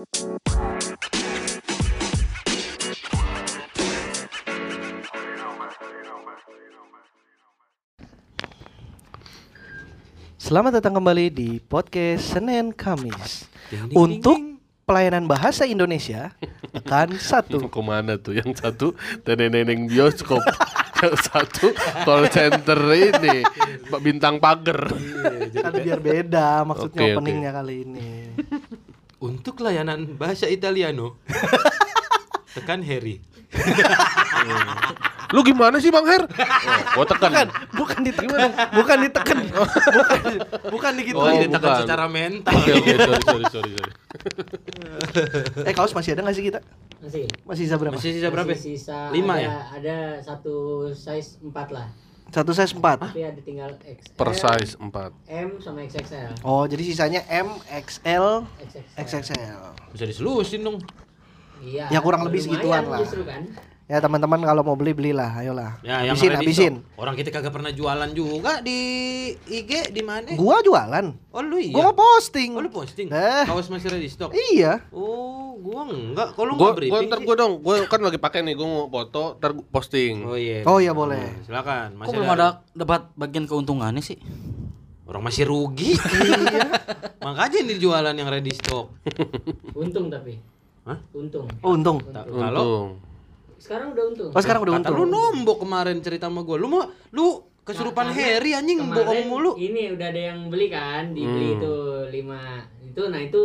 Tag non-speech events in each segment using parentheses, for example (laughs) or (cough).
Selamat datang kembali di podcast Senin Kamis. Ding, ding, Untuk ding, pelayanan bahasa Indonesia tekan (laughs) satu. Ke mana tuh? Yang satu neneng-neneng bioskop (laughs) Yang satu call center ini Bintang pagar Kan biar beda maksudnya oke. openingnya kali ini. (laughs) Untuk layanan bahasa Italiano (laughs) tekan Harry. Lu gimana sih Bang Her? Oh, gua tekan Bukan, bukan ditekan, bukan ditekan, (laughs) bukan, bukan gitu. Oh, ditekan bukan. secara mental. Oke oke sorry sorry sorry sorry (laughs) Eh kaos masih ada nggak sih kita? Masih. Masih sisa berapa? Masih sisa berapa? Masih sisa Lima ada, ya? Ada satu size 4 lah. Satu size 4 Tapi ada tinggal XL, Per size 4 M sama XXL. Oh jadi sisanya M, XL, XXL. XXL. Bisa diselusin dong. Iya. Ya, kurang lebih segituan lah. Justru kan. Ya teman-teman kalau mau beli belilah, ayolah. Ya, yang habisin, habisin. Orang kita kagak pernah jualan juga di IG di mana? Gua jualan. Oh lu iya. Gua mau posting. Oh lu posting. Eh. Kaos masih ready stock. Iya. Oh, gua enggak. Kalau Gua, enggak gua ntar gua dong Gua kan lagi pakai nih Gua mau foto Ntar gua posting Oh iya. Oh iya boleh. Silakan. Kok belum ada dapat bagian keuntungannya sih? Orang masih rugi. (laughs) Makanya ini jualan yang ready stock. Untung tapi. Hah? Untung. Oh untung. Ta- Kalau Untung Sekarang udah untung. Oh sekarang udah kata untung. lu nombok kemarin cerita sama gua. Lu mau lu kesurupan Nah, Harry anjing bohong mulu. Ini udah ada yang beli kan, dibeli Hmm. itu 5. Itu nah itu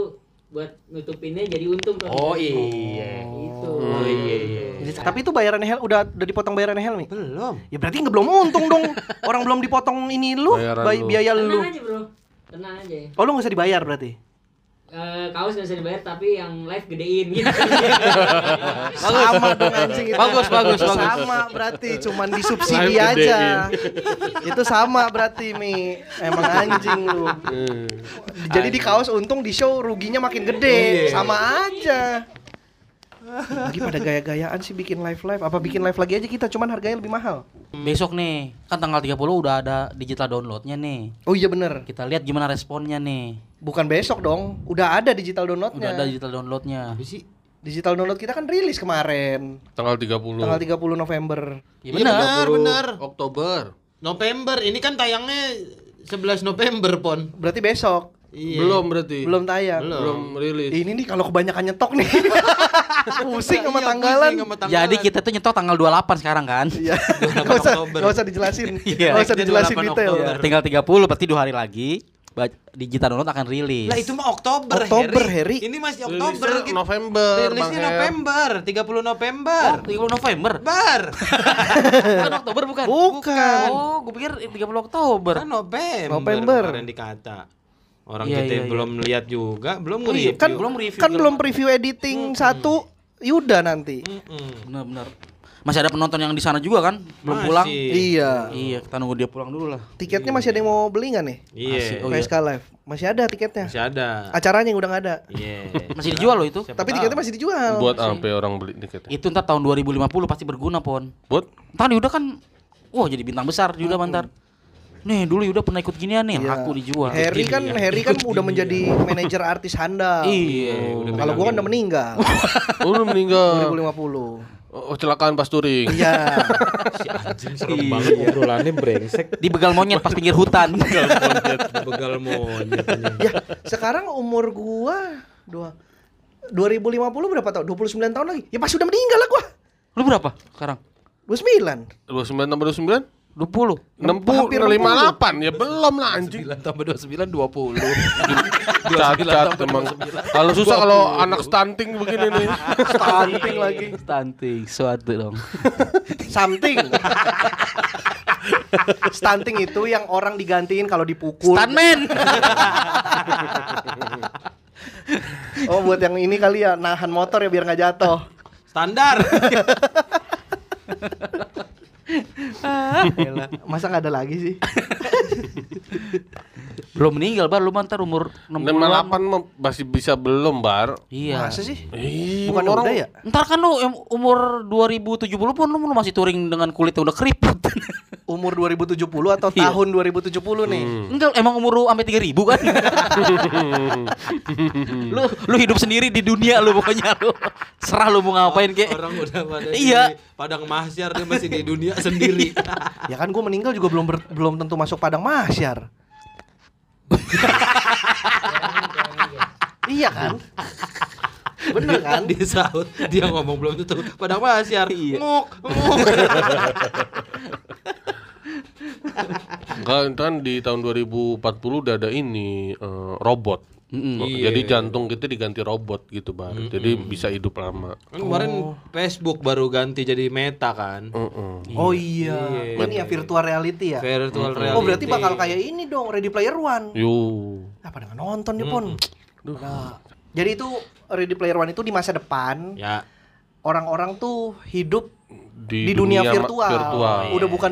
buat nutupinnya jadi untung tuh. Oh iya. Itu. Oh iya iya. Jadi- Tapi itu bayarannya Hel udah udah dipotong bayarannya Helmi. Belum. Ya berarti nggak belum untung dong. Orang belum dipotong ini lu, Bayaran bay- lu. biaya lu. Tenang aja, Bro. Tenang aja. Oh lu nggak usah dibayar berarti. Eh, kaos nggak bisa dibayar tapi yang live gedein (laughs) gitu. Sama dong anjing itu. Bagus, bagus, bagus. Sama berarti cuman disubsidi aja. gedein. itu sama berarti Mi. Emang anjing lu. Hmm. Jadi di kaos untung di show ruginya makin gede. Iya. Sama aja. Lagi pada gaya-gayaan sih bikin live live. Apa bikin live lagi aja kita cuman harganya lebih mahal. Besok nih, kan tanggal 30 udah ada digital downloadnya nih. Oh iya bener Kita lihat gimana responnya nih. Bukan besok dong. Udah ada digital downloadnya. Udah ada digital downloadnya. Apa sih? Digital download kita kan rilis kemarin. Tanggal 30 Tanggal 30 November. Iya Iya benar. benar, benar. Oktober November. Ini kan tayangnya 11 November, Pon. Berarti besok. Iya. Belum berarti Belum tayang. Belum rilis Ini nih kalau kebanyakan nyetok nih. (laughs) pusing sama Iya, tanggalan. pusing sama tanggalan. Jadi kita tuh nyetok tanggal 28 sekarang kan. Iya. (laughs) 28 Gak usah, Oktober. gak usah dijelasin. Iya. Gak usah dijelasin 28 detail. Oktober. Tinggal 30 berarti dua hari lagi digital download akan rilis. Lah itu mah Oktober, Oktober, Harry. Ini masih Rilisnya Oktober. gitu. November Rilisnya. November, 30 November. Oh, 30 November. Bar. (laughs) bukan Oktober bukan? Bukan. Oh, gue pikir 30 Oktober. Kan November. November. Kemarin dikata. Orang Iya, kita iya, iya. belum lihat juga, belum Oh iya, nge-review. Kan Belum review kan belum preview editing satu Yuda nanti. Mm-mm. Benar-benar. Masih ada penonton yang di sana juga kan? Belum Masih. pulang. Iya. Iya, kita nunggu dia pulang dulu lah. Tiketnya masih ada yang mau beli nggak nih? Iya. Oh, iya. Live. Masih ada tiketnya. Masih ada. Acaranya yang udah nggak ada. Iya. (laughs) Masih dijual loh itu. Siapa Tapi tahu. tiketnya masih dijual. Buat sampai orang beli tiketnya Itu ntar tahun 2050 pasti berguna pon. Buat Ntar Yuda kan, wah jadi bintang besar Yuda bentar. Nih dulu Yuda pernah ikut ginian nih, Iya. aku dijual. Harry kan Harry kan udah menjadi manajer artis handal. Iya, udah Kalau gua kan udah meninggal. (laughs) Oh lu meninggal 2050. Oh kecelakaan pas touring Iya. (laughs) Si anjing serem banget obrolannya brengsek. Di begal monyet pas pinggir hutan. Begal monyet anjing. ya, sekarang umur gua dua 2050 berapa tahun? 29 tahun lagi. Ya pasti udah meninggal lah gua. Lu berapa sekarang? 29. 29 tambah 29 20. 60 Hampir 58 ya belum lah anjing 9 tambah 29 20. (laughs) cacat emang kalau susah kalau anak stunting begini nih (laughs) Stunting lagi. Stunting, suatu dong. (laughs) Something. Stunting itu yang orang digantiin kalau dipukul. Stuntman. Oh, buat yang ini kali ya nahan motor ya biar nggak jatuh. Standar. (laughs) Elah, Masa nggak ada lagi sih? (laughs) Belum meninggal, Bar. Lu mantar umur 60 58 mah masih bisa belum bar Iya. Masa sih? Ih, Bukan orang udah ya? Ntar kan lu umur 2070 pun lu masih touring dengan kulit yang udah keriput. (laughs) umur 2070 atau Iya. tahun 2070 nih? Enggak, emang umur lu sampai 3000 kan? (laughs) lu lu hidup sendiri di dunia lu pokoknya lu. Serah lu mau ngapain kek. Orang udah pada Iya. di padang mahsyar dia masih di dunia sendiri. (laughs) Ya kan gue meninggal juga belum ber- belum tentu masuk padang mahsyar. (laughs) iya kan? Bener kan? di saut dia ngomong belum tentu padang mahsyar. Iya. Nguk, nguk. Enggak, kan di tahun 2040 udah ada ini eh, robot. Iya. Jadi jantung kita diganti robot gitu, Bar. Jadi bisa hidup lama. Kan kemarin Facebook baru ganti jadi Meta kan. Heeh. Oh iya. Iya. Ini ya virtual reality ya. Virtual reality. Oh berarti bakal kayak ini dong Ready Player One. Yo. Apa dengan nonton nih pon? Nah, jadi itu Ready Player One itu di masa depan Ya. orang-orang tuh hidup Di, di, dunia, ma- virtual. virtual. Udah bukan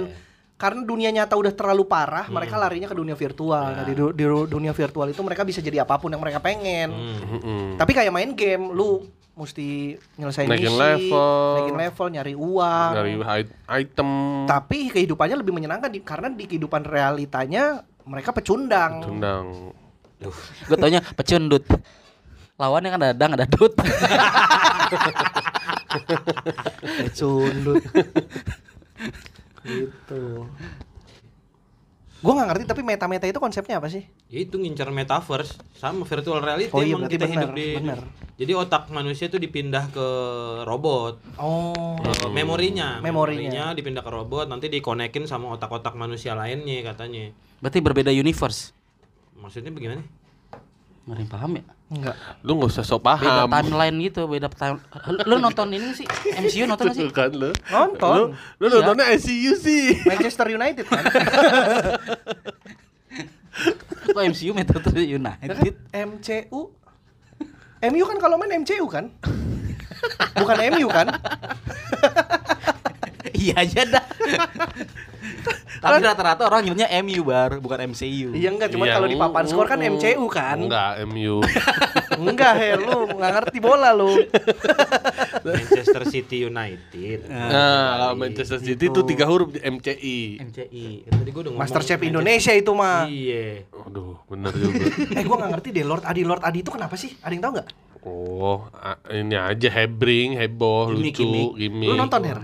karena dunia nyata udah terlalu parah, mereka larinya ke dunia virtual. Nah, di, du- di du- dunia virtual itu mereka bisa jadi apa pun yang mereka pengen. Mm-mm. Tapi kayak main game, lu mesti nyelesain Naikin misi, level. naikin level, nyari uang. Dari i- item. Tapi kehidupannya lebih menyenangkan di, karena di kehidupan realitanya mereka pecundang. Tendang. Gue taunya pecundut. Lawannya kan ada dang, ada dut. (laughs) Pecundut. gitu. Gue nggak ngerti tapi meta-meta itu konsepnya apa sih? Ya itu ngincar metaverse sama virtual reality Oh iya, emang kita benar, hidup di benar. Jadi otak manusia tuh dipindah ke robot. Oh. Eh, memorinya, Memorinya. dipindah ke robot nanti dikonekin sama otak-otak manusia lainnya katanya. Berarti berbeda universe. Maksudnya bagaimana? Yang paham ya? Enggak. Lu nggak usah sok Beda paham. timeline gitu, beda time. Lu nonton ini sih? MCU nonton sih? Kan lu. Nonton. Lu, lu Iya. nontonnya ICU sih. Manchester United kan? (laughs) Kok MCU Manchester United? MCU. MU kan kalau main MCU kan? Bukan MU kan? (laughs) iya aja dah. Tapi rata-rata orang nyebutnya MU bar, bukan MCU. Iya enggak, cuma Iya, kalau di papan skor kan mm. MCU kan? Enggak, MU. (laughs) Enggak, Her, lu nggak ngerti bola lu. Manchester City United. Nah, kalau Manchester City itu tiga huruf di MCI. MCI. Tadi gua udah ngomong Masterchef Indonesia itu mah. Iya. Aduh, bener juga. (laughs) Eh gua nggak ngerti deh Lord Adi Lord Adi itu kenapa sih? Ada yang tahu nggak? Oh, ini aja hebring, heboh, Gimik, lucu, gimmick. Lu nonton Her?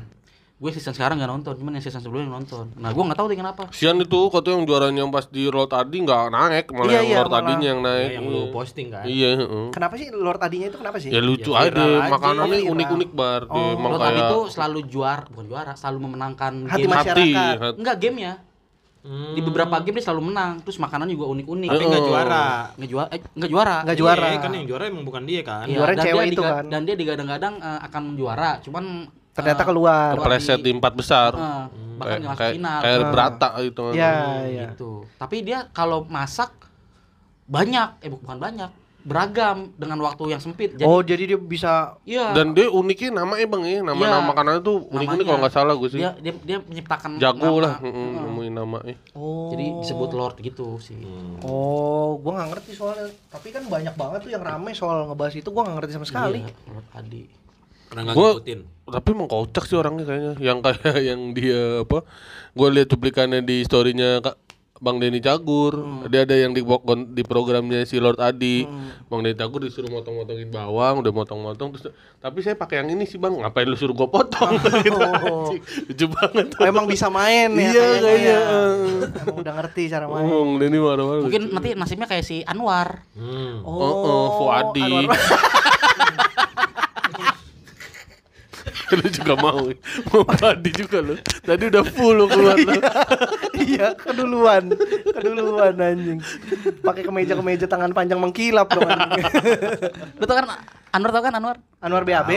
Gue season sekarang nggak nonton, cuman yang season sebelumnya nonton. Nah, gue nggak tahu deh kenapa. Sian itu katanya yang juaranya yang pas di roll tadi nggak naik, malah Iya, yang iya, Lord tadinya yang naik. Ya, yang lu posting kan. Iya, heeh. Kenapa sih Lord Adinya itu kenapa sih? Ya lucu Ya, aja, makanannya unik-unik bar. Dia Oh. emang Lo tadi tuh selalu juara, bukan juara, selalu memenangkan Hati game. masyarakat. hati, hati. Enggak gamenya. Hmm. Di beberapa game dia selalu menang, terus makanan juga unik-unik. Tapi nggak juara. Nggak juara, eh, nggak juara. Nggak juara. Iya, kan yang juara emang bukan dia kan. Iya, Juara dan cewek dia itu kan. Dan dia digadang-gadang eh, akan juara, cuman Ternyata eh, keluar. kepleset di empat besar. eh, bahkan Kayak nggak masuk kayak final. kayak Ah. berata gitu kan. Iya, iya. gitu. Tapi dia kalau masak banyak, eh bu- bukan banyak, beragam dengan waktu yang sempit. Jadi, Oh, jadi dia bisa iya. Dan dia uniknya namanya bang ya, nama-nama Iya. makanannya tuh unik-unik Namanya. kalau nggak salah gue sih. dia dia dia menciptakan Jago nama. lah, heeh, Heeh. nemuin namanya. Oh. Jadi disebut Lord gitu sih. Oh, gua nggak ngerti soalnya. Tapi kan banyak banget tuh yang rame soal ngebahas itu, gua nggak ngerti sama sekali. Iya, Lord Adi. Pernah Gua- ngikutin. Tapi emang kocak sih orangnya kayaknya. Yang kayak (laughs) yang dia apa? Gue lihat cuplikannya di storynya Kak Bang Denny Cagur. Dia ada yang di di programnya si Lord Adi. Bang Denny Cagur disuruh motong-motongin bawang, udah motong-motong terus tapi saya pakai yang ini sih Bang. Ngapain lu suruh gua potong? (laughs) gitu, (laughs) anjing. Lucu banget. Oh, emang bisa main ya Iya, kayaknya ya. Emang udah ngerti cara main. Bang Denny marah-marah. Mungkin nanti nasibnya kayak si Anwar. Hmm. Oh, oh, Fuadi. (laughs) Lu juga mau. Mau Fuadi juga lu. Tadi udah full lu keluar lu. iya, keduluan. Keduluan anjing. Pakai kemeja-kemeja tangan panjang mengkilap dong anjing. Lu tau kan Anwar tau kan Anwar? Anwar BAB.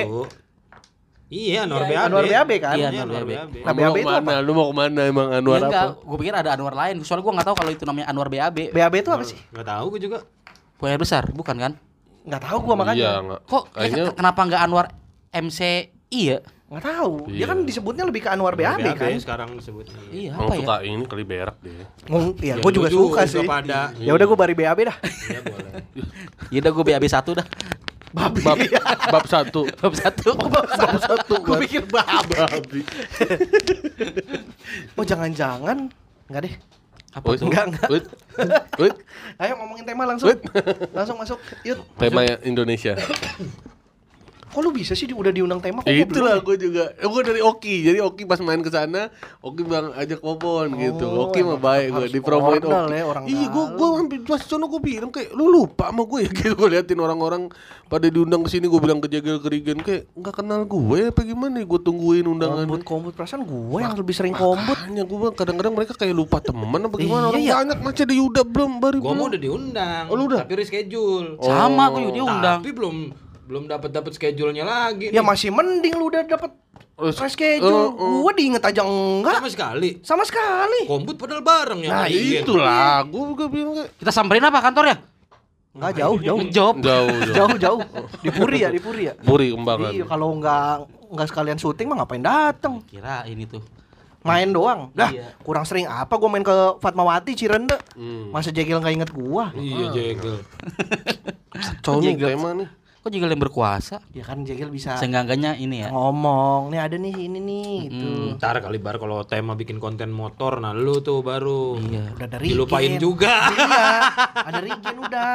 Iya, Anwar Iya, BAB. Anwar BAB kan? Iya, Iya, Anwar BAB. BAB. Nah, BAB itu ke mana? Lu mau ke mana emang Anwar Ya, enggak, apa? gue pikir ada Anwar lain. Soalnya gue nggak tahu kalau itu namanya Anwar BAB. BAB itu apa sih? Nggak tahu gue juga. Buaya besar, bukan kan? Nggak tahu gua makanya. Iya. Kok Kayaknya ke- kenapa nggak Anwar MCI ya? Nggak tahu. Dia Iya. kan disebutnya lebih ke Anwar BAB kan. sekarang disebutnya. Iya, apa ya? suka ini kali berak deh. Ngomong, iya, Ya, gua lu juga suka sih. pada. Ya udah gua bari BAB dah. Iya, boleh. Ya udah gue BAB 1 dah. Babi. Bab, bab satu. (laughs) Bab 1. Bab satu. Gua pikir babi. Babi. (laughs) Oh jangan-jangan Enggak deh Apa Wait, tuh? Enggak, enggak. wait, wait. (laughs) Ayo ngomongin tema langsung Langsung masuk Yud Tema Indonesia. (coughs) Kok lu bisa sih udah diundang tema kok Ya gua itulah belum gue juga. Eh, gue dari Oki. Jadi Oki pas main ke sana, Oki bilang ajak Popon gitu. Oh, Oki mah baik gue dipromoin Oki. ya, orang iya, gue gue hampir pas sono gue bilang kayak lu lupa sama gue ya (laughs) gitu. Gue liatin orang-orang pada diundang ke sini gue bilang ke Jagel Kerigen kayak nggak kenal gue apa gimana ya gue tungguin undangan. Kombut kombut perasaan gue yang lebih sering kombut Makanya gue kadang-kadang mereka kayak lupa teman apa gimana. Orang Iya, ya. banyak macam di Yuda belum baru Gua belum. mau udah diundang. Oh, lu udah? Tapi reschedule. Sama aku juga diundang. Tapi belum belum dapat dapat schedule-nya lagi. Ya nih. masih mending lu udah dapet Oh, reschedule oh, Gue diinget aja enggak sama sekali. Sama sekali Kombut padahal bareng ya. Nah itulah, gue gue bilang kayak Kita samperin apa kantornya? Enggak jauh jauh Job. jauh jauh. Jauh jauh Di Puri ya di Puri ya Puri kembangan. Iya kalau enggak enggak sekalian syuting mah ngapain dateng Kira ini tuh. Main doang Dah Iya. kurang sering apa gue main ke Fatmawati Cirende Hmm. Masa Jegel nggak inget gua Iya, jegel. (laughs) Kacau nih tema nih. Kok juga yang berkuasa? Ya kan Jegel bisa Seenggak-enggaknya ini ya. ngomong Nih ada nih ini nih gitu Ntar kali bar kalau tema bikin konten motor, nah lu tuh baru Iya. Udah dari dilupain juga. Iya (laughs) Ada Regen udah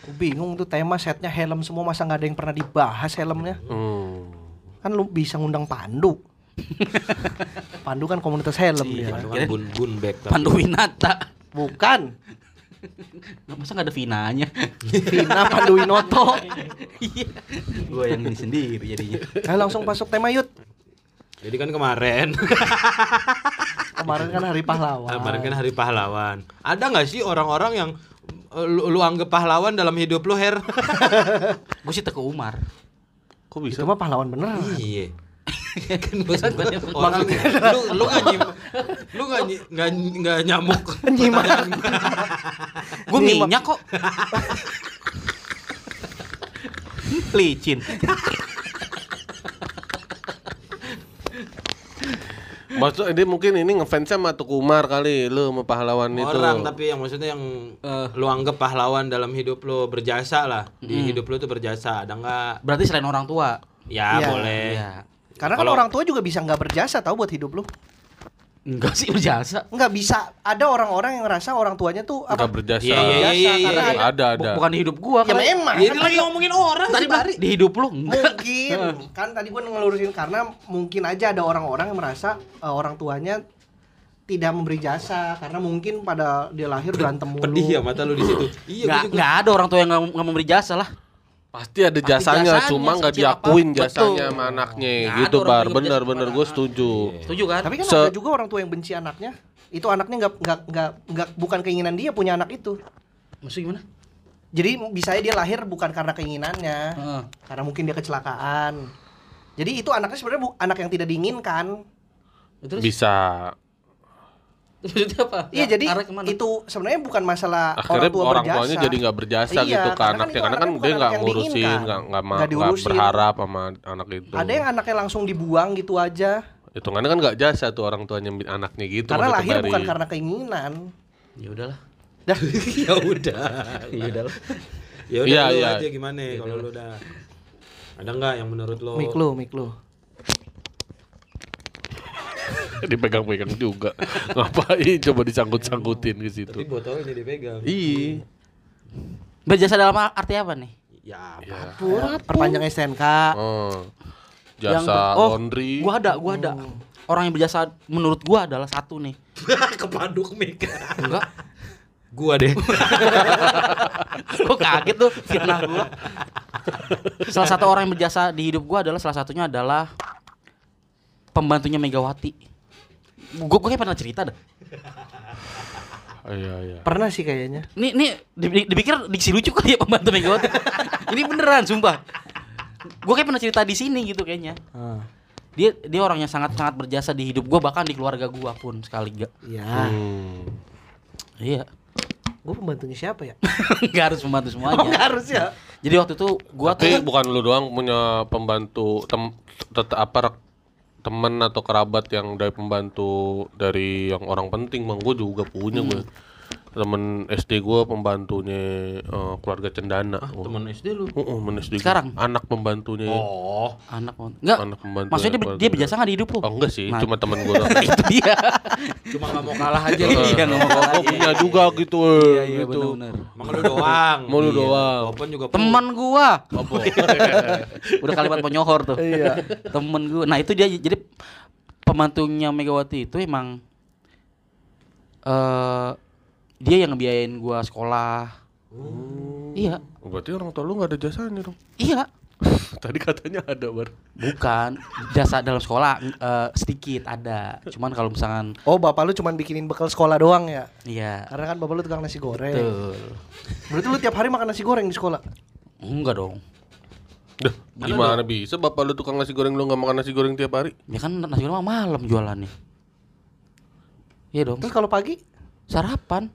Gua bingung tuh tema setnya helm semua masa nggak ada yang pernah dibahas helmnya Hmm. kan lu bisa ngundang Pandu (laughs) Pandu kan komunitas helm dia Itu kan bun bun back tapi. Pandu Winata. bukan Nggak, (laughs) Masa nggak ada Vinanya? Vina Pandu Winoto Iya. (laughs) Gue yang ini sendiri jadinya. Nah, langsung masuk tema yud Jadi kan kemarin, (laughs) kemarin kan hari pahlawan kemarin kan hari pahlawan. Ada nggak sih orang-orang yang eh, lu, lu anggap pahlawan dalam hidup lu, Her? Gue sih Teguh Umar. Kok bisa? itu mah pahlawan bener iya. Kan (laughs) bosan banget. Orang lu lu nggak nyim, lu nggak nggak nggak nyamuk. (laughs) Nyimak. (laughs) Gue minyak kok. Licin. Maksud dia mungkin ini ngefansnya sama Tuku Umar kali lu sama pahlawan itu. Orang tapi yang maksudnya yang lu anggap pahlawan dalam hidup lu berjasa lah. Di hidup lu tuh berjasa. Ada nggak? Berarti selain orang tua. Ya Iya, boleh. Iya. Karena kan Kalau- orang tua juga bisa nggak berjasa tahu buat hidup lu Enggak sih berjasa. nggak bisa ada orang-orang yang ngerasa orang tuanya tuh apa Nggak berjasa. Iya, iya, iya, iya, iya. ada Ada ada. Bu- Bukan di hidup gua ya kan. memang Ya, kan lagi ngomongin orang Tadi sih, Bari. di hidup lu enggak. mungkin kan tadi gue ngelurusin karena mungkin aja ada orang-orang yang merasa eh, orang tuanya tidak memberi jasa karena mungkin pada dia lahir berantem mulu Pedih ya mata lu di situ. Iya, Enggak gua enggak ada orang tua yang nggak memberi jasa lah. Pasti ada jasanya, jasanya, cuma nggak diakuin apa. jasanya Betul. sama anaknya gitu bar. Bener bener gue setuju. Setuju kan? tapi kan Se- ada juga orang tua yang benci anaknya itu anaknya nggak nggak nggak nggak bukan keinginan dia punya anak itu Maksudnya gimana? jadi bisa aja dia lahir bukan karena keinginannya Heeh. karena mungkin dia kecelakaan jadi itu anaknya sebenarnya anak yang tidak diinginkan Terus Bisa. Maksudnya apa? iya Ya, jadi itu sebenarnya bukan masalah Akhirnya orang tua orang berjasa tuanya jadi nggak berjasa Iya, gitu ke karena kan anaknya itu karena kan anaknya dia bukan nggak ngurusin, nggak nggak diurusin. berharap sama anak itu. ada yang anaknya langsung dibuang gitu aja Hitungannya kan nggak jasa tuh orang tuanya anaknya gitu. karena lahir dari- bukan karena keinginan Ya udahlah. dah (laughs) ya udah. (laughs) Ya udahlah. Ya udah Iya, lu iya. aja gimana kalau lu udah ada nggak yang menurut lo mik lu mik lu (laughs) dipegang-pegang juga. Ngapain coba disangkut-sangkutin ke situ. tapi botolnya dipegang Iya. Berjasa dalam arti apa nih? ya apa Ya. perpanjang STNK Oh. Yang Jasa ber- oh, laundry. Gua ada, gua ada. Orang yang berjasa menurut gua adalah satu nih. (laughs) kepaduk mik Enggak. gua deh (laughs) Gua kaget tuh fitnah gua. Salah satu orang yang berjasa di hidup gua adalah salah satunya adalah pembantunya Megawati. Gua, gua kayak pernah cerita dah. Iya, iya. pernah sih kayaknya Nih, nih di- dipikir diksi lucu kali ya pembantu Megawati. (laughs) Ini beneran, sumpah. Gue kayak pernah cerita di sini gitu kayaknya. Dia dia orang yang sangat sangat berjasa di hidup gue bahkan di keluarga gue pun sekali gak. iya Hmm. Iya. gue pembantunya siapa ya (laughs) Gak harus membantu oh semuanya. nggak harus ya Jadi waktu itu gue Tapi tuh bukan lu doang punya pembantu tem tet- apa temen atau kerabat yang dari pembantu dari yang orang penting bang gue juga punya gue temen SD gua pembantunya eh, keluarga Cendana. Oh. Temen SD lu. Oh, oh, temen SD gua. Sekarang? anak pembantunya. Oh. Anak enggak Anak pembantu maksudnya dia, dia berjasa nggak di hidup lu Oh enggak sih, Nah. cuma temen gua. (laughs) doang. itu dia Cuma nggak mau kalah aja. iya nggak mau kalah Gua punya juga gitu. iya iya gitu. benar Emang lu doang. Mau lu Iya. doang. Popon juga teman gua Apa? (laughs) udah kalimat penyohor tuh Iya. temen gua nah itu dia jadi pembantunya Megawati itu emang eh dia yang ngebiayain gua sekolah iya Berarti orang tua lu nggak ada jasanya dong. iya (laughs) Tadi katanya ada bar. bukan jasa dalam sekolah eh, sedikit ada cuman kalau misalkan Oh, bapak lu cuman bikinin bekal sekolah doang ya? iya Karena kan bapak lu tukang nasi goreng. betul Berarti lu tiap hari makan nasi goreng di sekolah? enggak dong Dah, gimana bisa bapak lu tukang nasi goreng lu nggak makan nasi goreng tiap hari? ya kan nasi goreng mah malam jualannya iya dong Terus kalau pagi? sarapan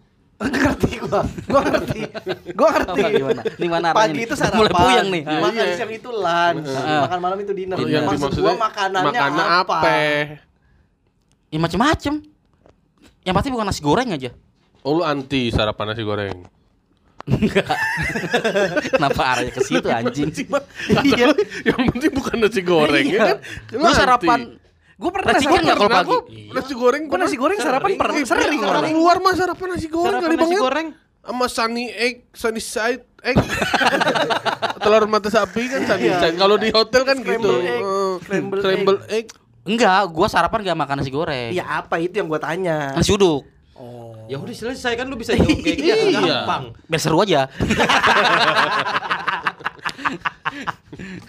(laughs) ngerti gua. Gua ngerti. Gua ngerti. Apa, gimana? Ini mana Pagi itu sarapan. Mulai puyeng nih. Makan Iya. siang itu lunch. Heeh. Makan malam itu dinner. Yang Maksud dimaksudnya gua makanannya makanan apa? ya macem-macem yang pasti bukan nasi goreng aja Oh lu anti sarapan nasi goreng? Enggak. (laughs) Kenapa arahnya ke situ anjing? (laughs) Iya. Yang penting bukan nasi goreng ya kan? Lu sarapan Gua pernah Nasi kan nggak kalau Pernah pagi? gua Nasi goreng Gua nasi goreng sarapan pernah sering Orang luar mah sarapan nasi goreng kali nasi bang ya? goreng. Sama sunny egg, sunny side egg (laughs) Telur mata sapi kan sunny Iya. side Kalau di hotel kan gitu Scramble egg. Eh, Scramble Scramble egg Enggak, gua sarapan gak makan nasi goreng. Ya apa itu yang gua tanya? Nasi uduk. Ya udah selesai kan lu bisa jawab kayak gitu. (laughs) Iya. Gampang. Biar seru aja. (laughs)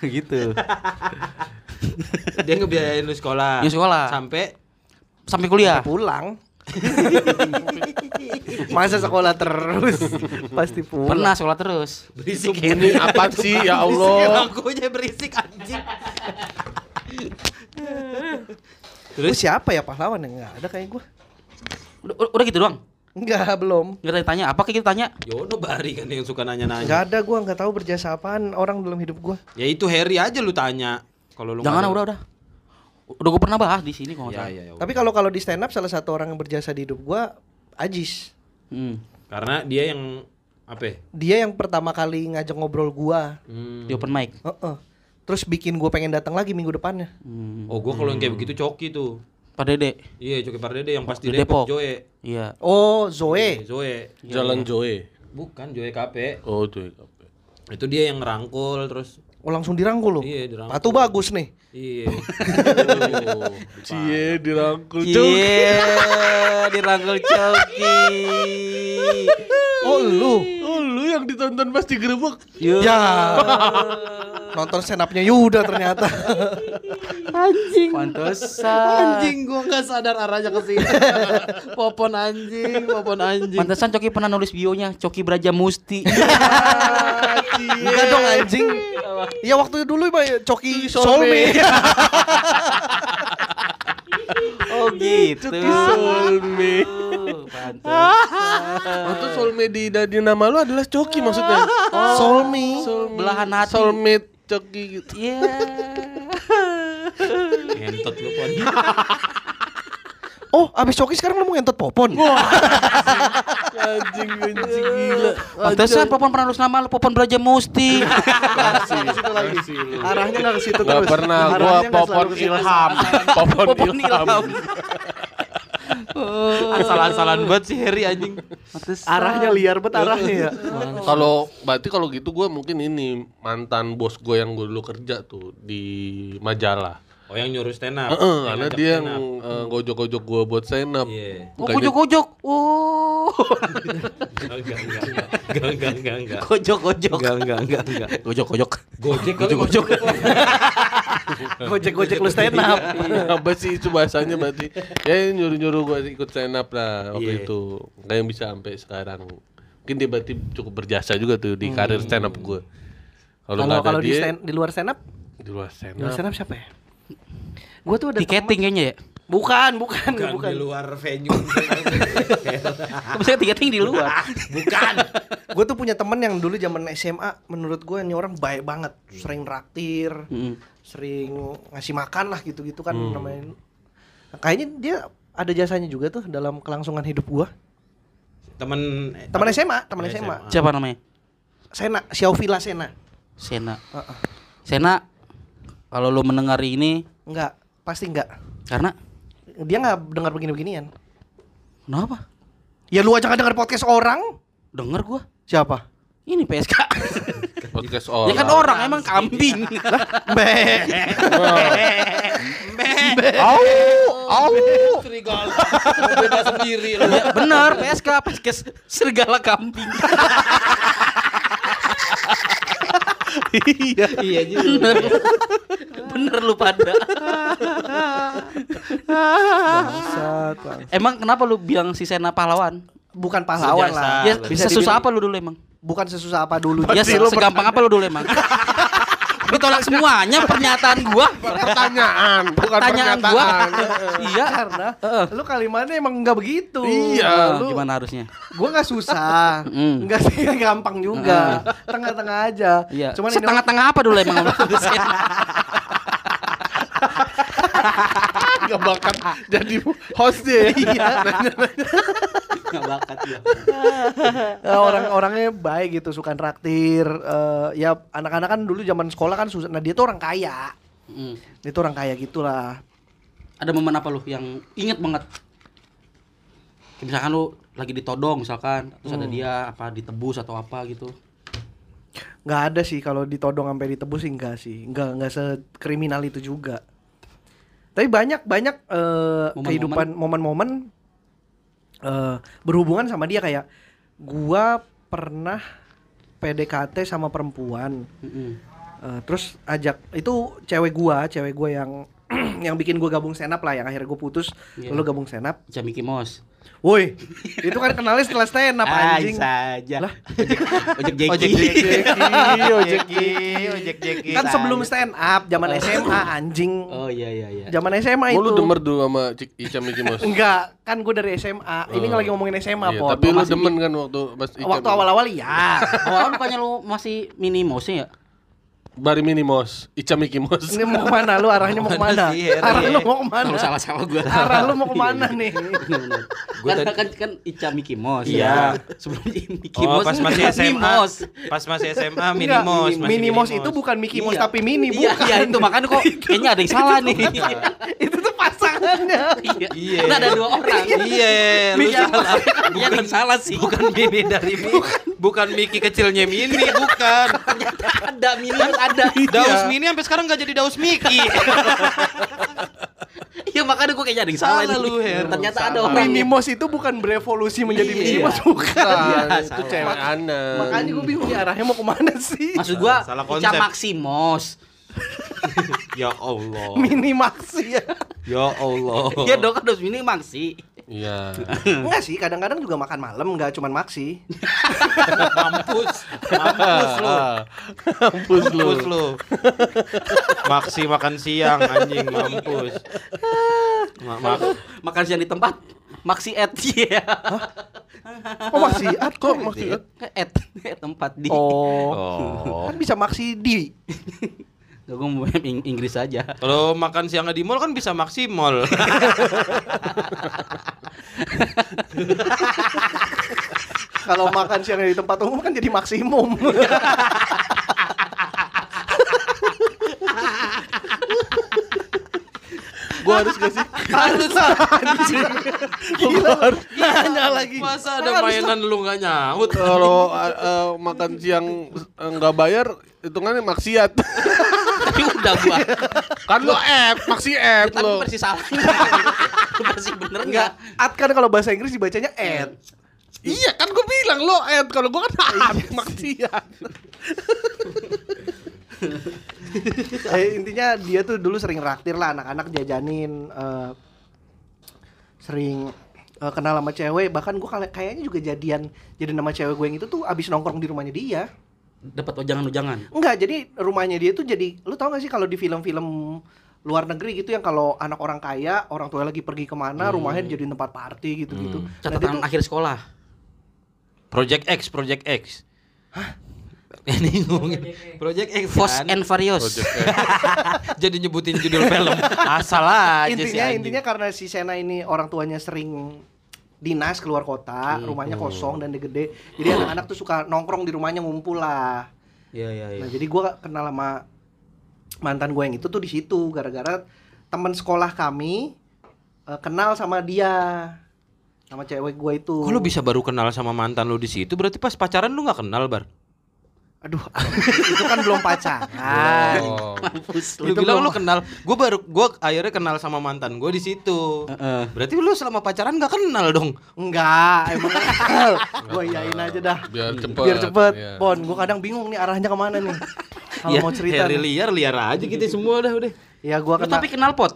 gitu. Dia ngebiayain lu sekolah. Iya, sekolah. Sampai Sampai kuliah. Pulang. (laughs) Masa sekolah terus? Pasti pulang. Pernah sekolah terus. berisik Ini apa sih ya Allah Lampunya berisik anjing. (laughs) Terus siapa ya pahlawan yang enggak ada kayak gua? Udah, udah gitu doang. Enggak, belum. Enggak tanya, apa kayak kita tanya? Yono Bari kan yang suka Enggak nanya-nanya. ada gua enggak tahu berjasa apaan orang dalam hidup gua. Ya itu Harry aja lu tanya. Kalau lu Jangan udah udah. Udah gue pernah bahas di sini kok Ya, salah. ya, ya. Tapi kalau kalau di stand up salah satu orang yang berjasa di hidup gua Ajis. Hmm. Karena dia yang apa? ya? Dia yang pertama kali ngajak ngobrol gua. Hmm. Di open mic. Heeh. Terus bikin gua pengen datang lagi minggu depannya. Hmm. Oh, gua kalau yang kayak begitu coki tuh. Pak Dede. Iya, Coki Pardede yang pas di Di Depok, Depok. Joe. Iya. Oh, Zoe. Zoe. Jalan Joe Bukan Joe KP. Oh Joe kape. Itu dia yang ngerangkul terus Oh, langsung dirangkul loh. iya dirangkul. Patu bagus nih. Iya. Cie (laughs) dirangkul Cie, dirangkul Coki. (laughs) Oh, lu. Yang ditonton pas digerebek Ya. (laughs) Nonton stand up-nya Yuda ternyata. (laughs) Pantesan. anjing gua nggak sadar arahnya ke sini. (laughs) popon anjing, popon anjing. Pantesan Coki pernah nulis bionya Coki Braja Musti. Enggak dong anjing. Ya waktu dulu Pak Coki Solme. Solme. Oh gitu. Solme Pantesan. Oh tuh soulmate di, di nama lu adalah Coki maksudnya Solme. Belahan hati. Soulmate Coki gitu Iya. Entot lu pon. (laughs) Oh, abis Coki sekarang lu mau ngentot popon. Anjing anjing gila Pantesan Popon pernah nulis nama lu Popon Braja Musti. Arahnya enggak ke situ Gak terus. pernah gua popon ilham Popon Popon ilham Ilham. Asal-asalan banget si Harry anjing. Arahnya liar banget arahnya ya. Kalau berarti kalau gitu gue mungkin ini mantan bos gue yang gue dulu kerja tuh di majalah. Oh yang nyuruh stand up. Heeh, Yang karena dia stand yang up. eh, gojok-gojok gue buat stand up. Iya. Oh, gojok-gojok. Oh. Enggak, enggak, enggak, enggak. Enggak, enggak, enggak, enggak. Gojok-gojok. Enggak, enggak, enggak, enggak. Gojok-gojok. Gojek kali Gojok. Gojek-gojek lu stand up. Apa sih itu bahasanya berarti? Ya nyuruh-nyuruh gue ikut stand up lah waktu Iya. itu. Kayak bisa sampai sekarang. Mungkin dia berarti cukup berjasa juga tuh di karir stand up gue. Kalau Kalau di stand di luar stand up, di luar stand di luar up. stand up siapa ya? Gua tuh ada Tiketing kayaknya ya. temen- Bukan, bukan, Bukan, bukan. di luar venue. (laughs) Bisa tiketing di luar. Bukan. Gue tuh punya temen yang dulu zaman SMA menurut gue ini orang baik banget, sering raktir, Mm. sering ngasih makan lah gitu-gitu kan namanya. Nah, kayaknya dia ada jasanya juga tuh dalam kelangsungan hidup gua. Temen Teman SMA, teman SMA. SMA. Siapa namanya? Sena, Xiaovila Sena. Sena. Heeh. Sena, kalau lu mendengar ini Enggak, pasti enggak. karena Dia nggak dengar begini-beginian. kenapa? Ya lu aja nggak dengar podcast orang. Denger gua. Siapa? Ini PSK. (laughs) Podcast ya orang. kan orang emang kambing. (laughs) Be. Au, au. serigala beda sendiri lu. ya, bener PSK, PSK serigala kambing. (laughs) Iya. iya juga bener. lu pada. Bangsat, bang. Emang kenapa lu bilang si Sena pahlawan? Bukan pahlawan Sejasa. lah. Ya, Bisa sesusah dibilang- apa lu dulu emang? Bukan sesusah apa dulu. Ya se- segampang apa lu dulu emang? (laughs) Lu tolak semuanya pernyataan gua. Pertanyaan, bukan Pertanyaan gua. pernyataan. (laughs) iya. Karena lu kalimatnya emang nggak begitu. Iya, lu gimana harusnya? gua nggak susah, Mm. nggak sih gampang juga, tengah-tengah aja. Iya. Cuman Setengah-tengah apa dulu emang? (laughs) (laughs) Gak bakat jadi hostnya ya. Iya. (laughs) Nggak bakat ya. (laughs) Eh, orang-orangnya baik gitu, suka traktir. Eh, ya anak-anak kan dulu zaman sekolah kan susah. Nah dia tuh orang kaya, Mm. dia tuh orang kaya gitulah. Ada momen apa lu yang inget banget? Misalkan lu lagi ditodong misalkan, terus ada dia apa ditebus atau apa gitu. nggak ada sih kalau ditodong sampai ditebus sih enggak sih nggak nggak sekriminal itu juga tapi banyak banyak eh, Momen-momen? kehidupan momen-momen eh, berhubungan sama dia kayak gua pernah PDKT sama perempuan Mm-mm. Eh, terus ajak itu cewek gua cewek gua yang (clears throat) yang bikin gua gabung senap lah yang akhirnya gua putus Iya. lalu gabung senap Mickey Mouse. Woi itu kan kenalnya setelah stand up anjing saja. Lah. Ojek Jeki. (laughs) ojek jeki ojek jeki ojek jeki kan sebelum stand up zaman SMA anjing Oh iya iya iya. zaman SMA Oh, itu lu denger dulu sama Cik Ica Mickey Mouse. (laughs) enggak kan gue dari SMA ini Oh. lagi ngomongin SMA Iya, tapi lu demen kan waktu pas Ica waktu awal-awal iya (laughs) Awalnya bukannya lu masih mini mouse ya? Bari Mini Mouse, Ica Mickey Mouse. ini mau ke mana lu arahnya mau ke mana arah lu mau ke mana Kalau salah-salah gua. arah lu mau ke mana nih Bener-bener. Gua Kan, tadi- kan kan Ica Mickey Mouse. Iya. ya. Sebelum Mickey Oh, Mouse. pas masih SMA. Pas masih SMA Minimos, masih Mini Mouse itu Minimos. bukan Mickey Mouse Iya. tapi mini Iya, bukan iya itu makanya kok kayaknya ada yang salah nih. itu tuh pasangannya Iya. Iya. Kan ada dua orang. Iya, lu Iya, salah. Iya yang salah sih. Bukan Mini dari Mini. Bukan Miki kecilnya Mini, bukan. ada mini ada. (laughs) Daus Mini sampai sekarang nggak jadi Daus Miki. Iya makanya gue kayaknya ada yang salah, Salah lu, Her. Ternyata ada Salah. orang. Mini Mouse itu bukan berevolusi menjadi Iya. Mini Mouse bukan Iya, itu salah. cewek Ana. makanya gue bingung nih arahnya mau ke mana sih Maksud gua Salah Ica konsep. Maximos. (laughs) ya Allah. Mini Maxi ya Ya Allah. Iya dong kan harus mini Maxi. Iya. (laughs) enggak sih kadang-kadang juga makan malam enggak cuman Maxi (laughs) Mampus. Mampus lu. Mampus lu. (laughs) Mampus lu. Maksi makan siang anjing mampus. Ma ma Makan siang di tempat Maxi Ed Iya. oh Maxi at Kok maksudnya? Ed Ed tempat di. oh Oh. kan bisa Maxi di Gak gue mau Ing- Inggris aja. Kalau makan siangnya di mall kan bisa maksimal. (laughs) Kalau makan siang di tempat umum kan jadi maksimum. (laughs) Gua harus gak sih? (laughs) Harus anjing. Gila, nanya lagi. Masa ada mainan lu nggak nyaut? Kalau uh, makan siang uh, nggak bayar, hitungannya maksiat. Tapi (laughs) udah gua. kan lo app, maksi app Tapi lo. persis salah. (laughs) persis bener Enggak, enggak? at kan kalau bahasa Inggris dibacanya at. Iya kan gue bilang lo app, kalau gue kan app, maksiat. (laughs) eh, intinya dia tuh dulu sering raktir lah anak-anak jajanin eh, sering eh, kenal sama cewek bahkan gue kayaknya juga jadian jadi nama cewek gue yang itu tuh abis nongkrong di rumahnya dia Dapat ujangan-ujangan. enggak jadi rumahnya dia tuh jadi lu tau gak sih kalau di film-film luar negeri gitu yang kalau anak orang kaya orang tua lagi pergi ke mana rumahnya jadi tempat party gitu gitu nah, dia Catatan tuh- akhir sekolah. Project X, Project X. (laughs) Ini ngomongin Project X Fast kan? and Furious. (laughs) Jadi nyebutin judul film. Asal aja sih intinya anjing. intinya karena si Sena ini orang tuanya sering dinas keluar kota, rumahnya kosong dan gede. Jadi (laughs) anak-anak tuh suka nongkrong di rumahnya ngumpul lah. Iya iya iya. Nah, jadi gua kenal sama mantan gue yang itu tuh di situ gara-gara teman sekolah kami eh, kenal sama dia. Sama cewek gue itu. Kok lu bisa baru kenal sama mantan lu di situ? Berarti pas pacaran lu nggak kenal, Bar? Aduh, (laughs) itu kan belum pacaran. Oh. Mampus Lu Itu bilang belum- lu kenal. Gue baru gue akhirnya kenal sama mantan gue di situ. Heeh. Berarti lu selama pacaran nggak kenal dong? Enggak, emang kenal. (laughs) gue iyain aja dah. Biar cepet. Biar cepet. Iya. Pon, gue kadang bingung nih arahnya ke mana nih. (laughs) Kalau Ya, mau cerita. Liar liar aja kita semua dah udah. Ya gua Lu kenal. tapi kenal pot.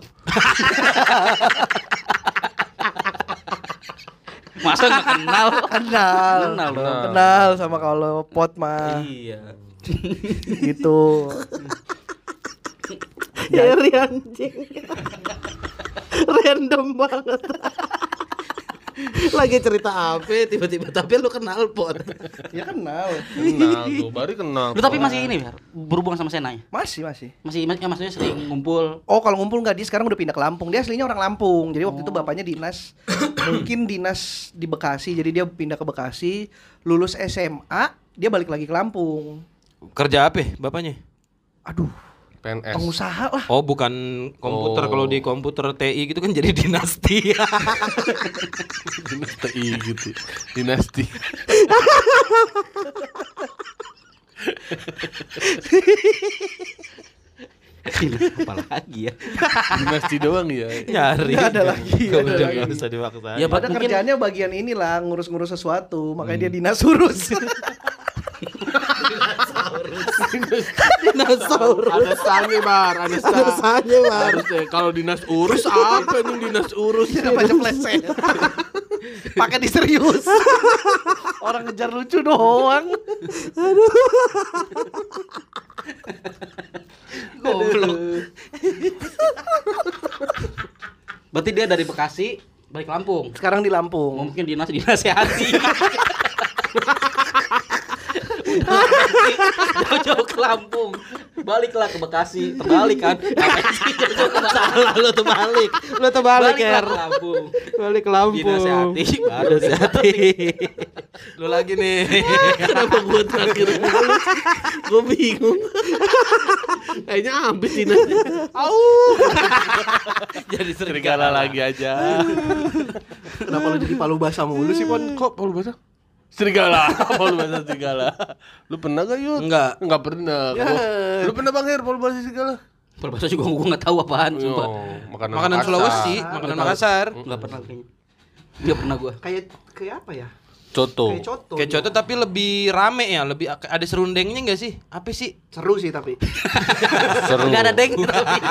Masa nggak kenal? (laughs) kenal. Kenal dong. Kenal sama kalau pot mah Iya. gitu. Harry anjing. (laughs) Random banget. Lagi cerita apa tiba-tiba tapi lu kenal pot. Ya kenal. Kenal tuh, baru kenal. Lu tapi masih ini berhubungan sama Senai? Masih masih. Masih ya, maksudnya sering ngumpul. Oh kalau ngumpul nggak dia sekarang udah pindah ke Lampung. Dia aslinya orang Lampung. Jadi waktu itu bapaknya dinas, mungkin dinas di Bekasi. Jadi dia pindah ke Bekasi, lulus SMA, dia balik lagi ke Lampung. Kerja apa bapaknya? Aduh, PNS. pengusaha lah. Oh bukan komputer Oh. kalau di komputer TI gitu kan jadi dinasti. Dinasti gitu. Dinasti. Apalagi ya. Dinasti doang ya. Nyari. Nggak ada lagi, nggak ada Udah lagi. nggak usah dipaksa. Ya, Pada mungkin- kerjaannya bagian inilah ngurus-ngurus sesuatu, makanya dia dinas urus. (laughs) Dinosaurus. Ada sange bar, ada Ada sang. sange, Bar. Harusnya kalau dinas urus apa nih dinas urus? Baca pleset. Pakai di serius. Orang ngejar lucu doang. Goblok. Berarti dia dari Bekasi balik Lampung. Sekarang di Lampung. Mungkin dinas dinasehati. (laughs) Jauh-jauh ke Lampung. Baliklah ke Bekasi. Terbalik kan. Salah lu tuh balik. Lu tuh balik Baliklah ya. ke Lampung. Balik ke Lampung. Baru Dinasehati. lu lagi nih. Kenapa gua terakhir? Gua bingung. Kayaknya habis dinasnya. jadi Serigala lagi aja. Kenapa lu jadi palu basah mulu sih, Pon? Kok Paul Basah? Serigala, (laughs) Paul Basah serigala. Lu pernah gak Yud? Enggak. Enggak pernah. Gua- Lu pernah Bang Her Paul Basah serigala? Perbahasa juga gua enggak tahu apaan sumpah. Oh, makanan, Makanan Makassar. Sulawesi, makanan Makassar. Enggak pernah kayaknya. Enggak pernah gua. Kayak kayak apa ya? Coto. Kayak coto. Kayak contoh tapi lebih rame ya, lebih ada serundengnya enggak sih? Apa sih? Seru sih tapi. (laughs) Seru. Enggak ada deng tapi. (laughs)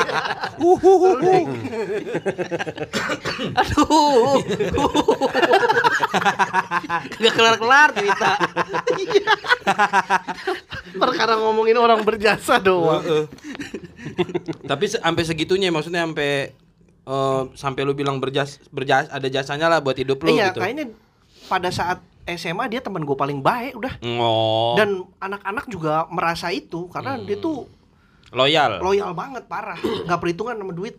(laughs) Aduh. Enggak kelar-kelar cerita. Perkara ngomongin orang berjasa doang. Tapi sampai segitunya maksudnya sampai eh, sampai lu bilang berjas berjas ada jasanya lah buat hidup lu Iya, gitu. kayaknya pada saat SMA dia teman gue paling baik udah. Oh. Dan anak-anak juga merasa itu karena dia tuh loyal. loyal banget parah, (clears throat) nggak perhitungan sama duit.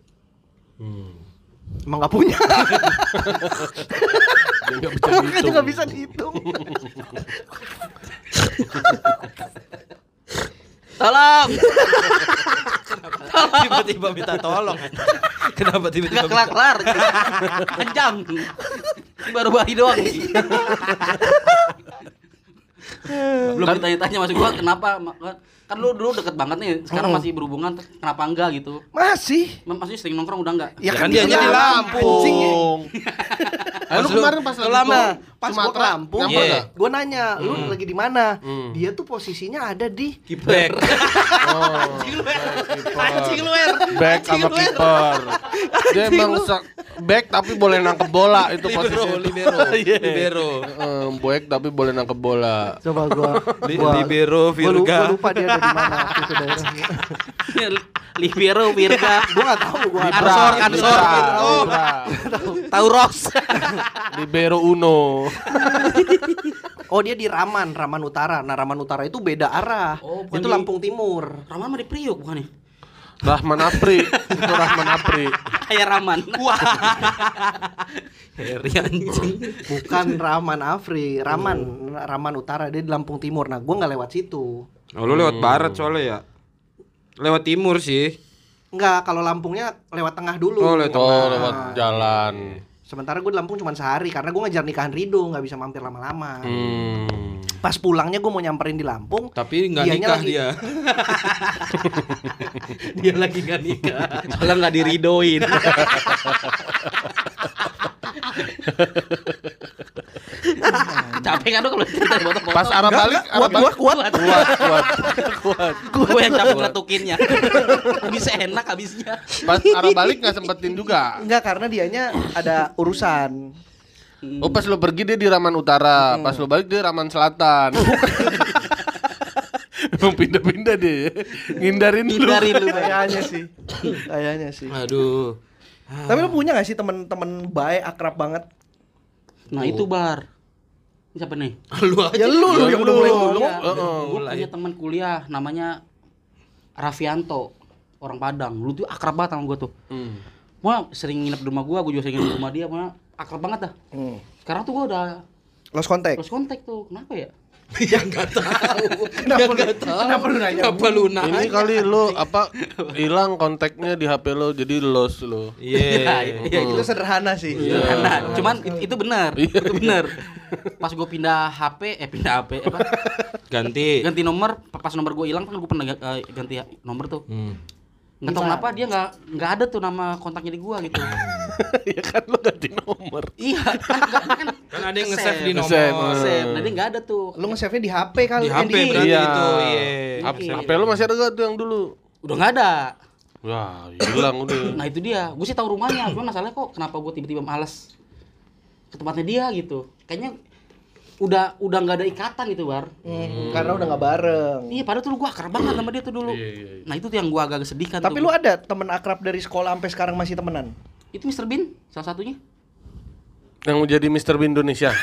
Emang nggak punya, Dia nggak bisa makanya dihitung. bisa dihitung. Tolong. (laughs) tiba-tiba minta tolong. Kenapa tiba-tiba Enggak kelar-kelar. Panjang. Ini baru bayi doang. Belum ditanya-tanya masuk gua kenapa kan lu dulu deket banget nih sekarang masih berhubungan kenapa enggak gitu Masih. Maksudnya sering nongkrong udah enggak Ya Ya, kan dia dianya di Lampung. Eh, lu kemarin pas lama. Pas gua ke Lampung, nggak? gue nanya, lu Hmm. lagi di mana? Hmm. Dia tuh posisinya ada di Back. Oh, (laughs) Anjing lu er. back sama kiper. Dia emang back tapi boleh nangkep bola itu Libero, posisinya. libero, (laughs) Iya. libero. Back tapi boleh nangkep bola. Coba gua, Li- gua libero, Virga. gua lupa dia ada di mana itu daerahnya. Libero Virga Gua nggak tahu gua. Ansor Ansor Oh, Libra. Tauros Libero Uno. (laughs) Oh dia di Raman, Raman Utara. Nah Raman Utara itu beda arah. Oh, itu di- Lampung Timur. Rama mah di Priuk bukan nih Rahman Apri. Itu Rahman Apri. (laughs) Kayak Raman. Wah. (laughs) Heri anjing. Bukan Rahman Afri, Raman, Raman Utara dia di Lampung Timur. Nah, gua nggak lewat situ. Oh, lu lewat barat soalnya ya. Lewat timur sih. Enggak, kalau Lampungnya lewat tengah dulu. Oh, lewat Oh, lewat jalan. Sementara gue di Lampung cuma sehari karena gue ngejar nikahan Rido, nggak bisa mampir lama-lama. Hmm. Pas pulangnya gue mau nyamperin di Lampung, Tapi nggak nikah lagi- dia. (laughs) Dia lagi gak nikah. Soalnya gak diridoin. (laughs) (laughs) Capek kan lu kalau cerita foto-foto. Pas arah balik, arah kuat, balik. kuat, kuat. Kuat, kuat. Kuat. Gue yang capek ngeletukinnya. (laughs) Bisa enak habisnya. Pas arah balik nggak sempetin juga. Enggak karena dianya ada urusan. Oh pas lo pergi dia di Raman Utara, pas lo balik dia Raman Selatan. (laughs) Emang pindah-pindah deh, ngindarin lu. Hindarin lu. Kayaknya sih. Kayaknya sih. Aduh. Tapi lu punya gak sih temen-temen baik akrab banget? Nah itu bar. Ini siapa nih? (laughs) Lu aja. Ya lu, lu yang udah mulai ngomong. Gue punya teman kuliah namanya Rafianto orang Padang. Lu tuh akrab banget sama gue tuh. Hmm. Mau sering nginep di rumah gue, gue juga sering nginep di rumah dia. Mau akrab banget dah. Hmm. Sekarang tuh gue udah Lost contact. lost kontak tuh. Kenapa ya? (laughs) Ya enggak tahu. Kenapa lu, kenapa lu nanya? Kenapa lu nanya? Ini kali lo apa hilang kontaknya di HP lo jadi lost lo. Iya. (laughs) Ya itu sederhana sih. Nah, cuman it- itu benar. itu benar. Pas gue pindah HP, eh pindah HP apa? Ganti. ganti nomor, pas nomor gue hilang kan gue pernah eh, ganti nomor tuh. Hmm. Nggak tahu kenapa dia nggak nggak ada tuh nama kontaknya di gua gitu. (laughs) ya kan lo ganti nomor. iya, kan, kan, kan, (laughs) Kan ada yang nge-save di Nge-save. nomor. Save. Nah dia nggak ada tuh. Lu nge-save-nya di HP kali. Di eh, HP berarti Iya. itu. Iya. HP, HP lo masih ada gak tuh yang dulu? Udah nggak ada. Wah, hilang udah. Nah itu dia. Gue sih tahu rumahnya. Cuma masalahnya kok kenapa gue tiba-tiba males ke tempatnya dia gitu. Kayaknya udah udah nggak ada ikatan gitu bar. Hmm, karena udah nggak bareng. Iya padahal tuh gue akrab banget sama dia tuh dulu. Iya, iya, iya. Nah itu tuh yang gue agak sedihkan. Tapi tuh. lu ada temen akrab dari sekolah sampai sekarang masih temenan? itu Mr. Bean salah satunya. Yang mau jadi Mr. Bean Indonesia. (laughs)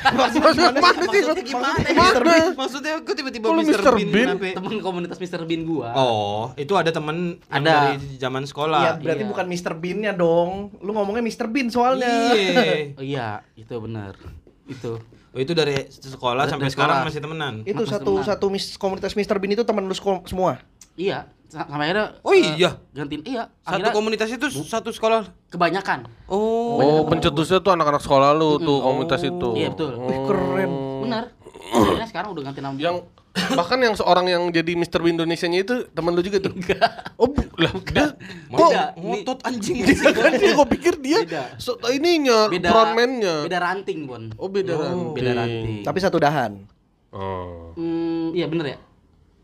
Maksudnya sih? Maksudnya gimana? Bean. Maksudnya aku tiba-tiba Mr. Mr. Bean. Bean? Temen komunitas Mr. Bean gua. Oh, itu ada temen yang Ada. dari zaman Iya, sekolah. berarti Iya. bukan Mr. Bean-nya dong. Lu ngomongnya Mr. Bean soalnya. Iya. Oh (laughs) iya, itu benar. Itu. Oh, itu dari sekolah Dari sampai sekolah. sekarang masih temenan. Itu Masih satu temenan. satu mis, komunitas Mr. Bean itu temen lu semua. Iya, sa- sampai akhirnya Oh eh, iya? gantiin iya, Satu akhirnya komunitas itu satu sekolah. kebanyakan. Oh. Oh, pencetusnya tuh anak-anak sekolah lu tuh komunitas itu. Iya, betul. Wih, keren. Benar. Akhirnya sekarang udah ganti nama. Yang bahkan yang seorang yang jadi Mr. Bean Indonesia-nya itu teman lu juga tuh. Oh, bu- lah dia kok. Ngotot anjing. (laughs) dia kan dia gua pikir dia Beda. so, ininya beda frontman-nya. Beda ranting, Bon. Oh, beda ranting. Beda ranting. Tapi satu dahan. Oh. Hmm, iya bener ya?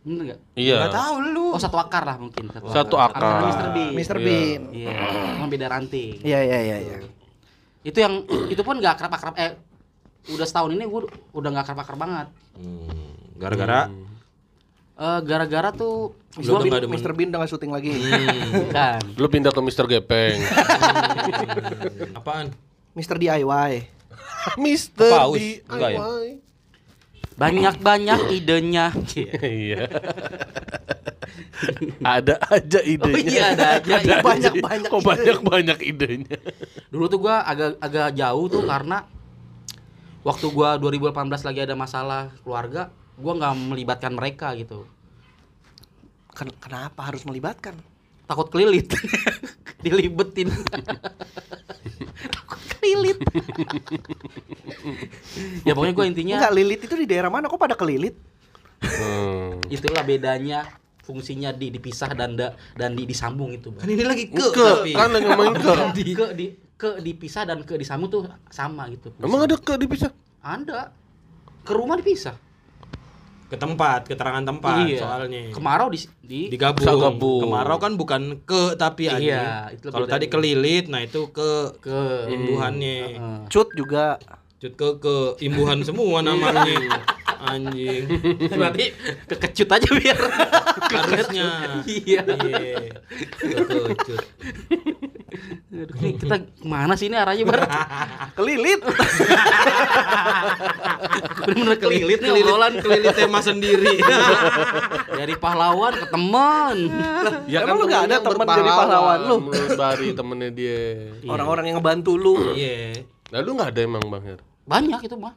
Bener enggak? Iya. Enggak tahu lu. Oh, satu akar lah mungkin. Satu, Satu akar. Akarnya Mr. Bean. Mr. Iya. Bean. Iya, cuma beda ranting. Iya iya iya iya. Itu yang itu pun enggak akrab-akrab eh udah setahun ini gue udah nggak akrab-akrab banget. Hmm, Gara-gara Eh, gara-gara tuh Lu udah bin- demen. Mr. Bean udah gak syuting lagi. (laughs) Bukan. Lu pindah ke Mr. Gepeng. (laughs) apaan? Mr. DIY. Mr. DIY. Enggak ya? Banyak-banyak (laughs) idenya. Iya. ada aja idenya. Oh iya, ada aja. Iya, banyak-banyak Kok ide. banyak-banyak idenya. Dulu tuh gua agak agak jauh tuh karena waktu gua 2018 lagi ada masalah keluarga, gua nggak melibatkan mereka gitu. Ken- kenapa harus melibatkan? Takut kelilit. (laughs) Dilibetin. Takut kelilit. ya pokoknya gua intinya Enggak, lilit itu di daerah mana kok pada kelilit? Hmm. itulah bedanya fungsinya di dipisah dan da, dan di disambung itu. Bang. Kan ini lagi ke, Ke, tapi. kan lagi ngomongin ke. (laughs) di ke di ke dipisah dan ke disambung tuh sama gitu. Emang ada ke dipisah? Ada. Ke rumah dipisah. Ke tempat, keterangan tempat soalnya. Kemarau di, di digabung. Gabung. Kemarau kan bukan ke tapi Iya, lebih Kalau tadi kelilit, nah itu ke ke imbuhannya. Heeh. Cut juga. Cut ke ke imbuhan semua namanya. (laughs) anjing. (laughs) berarti kekecut aja biar (laughs) Harusnya. iya Iya. Kekecut. Aduh, ini kita ke mana sih ini arahnya bar? (laughs) Kelilit. Bener-bener kelilit nih Kelilit, obrolan kelilit tema sendiri. dari pahlawan ke teman. Ya Emang lu nggak ada temen jadi pahlawan lu? Bari temennya dia. Orang-orang yang ngebantu lu. Iya. Nah lu nggak ada emang Bang Her? Banyak itu mah.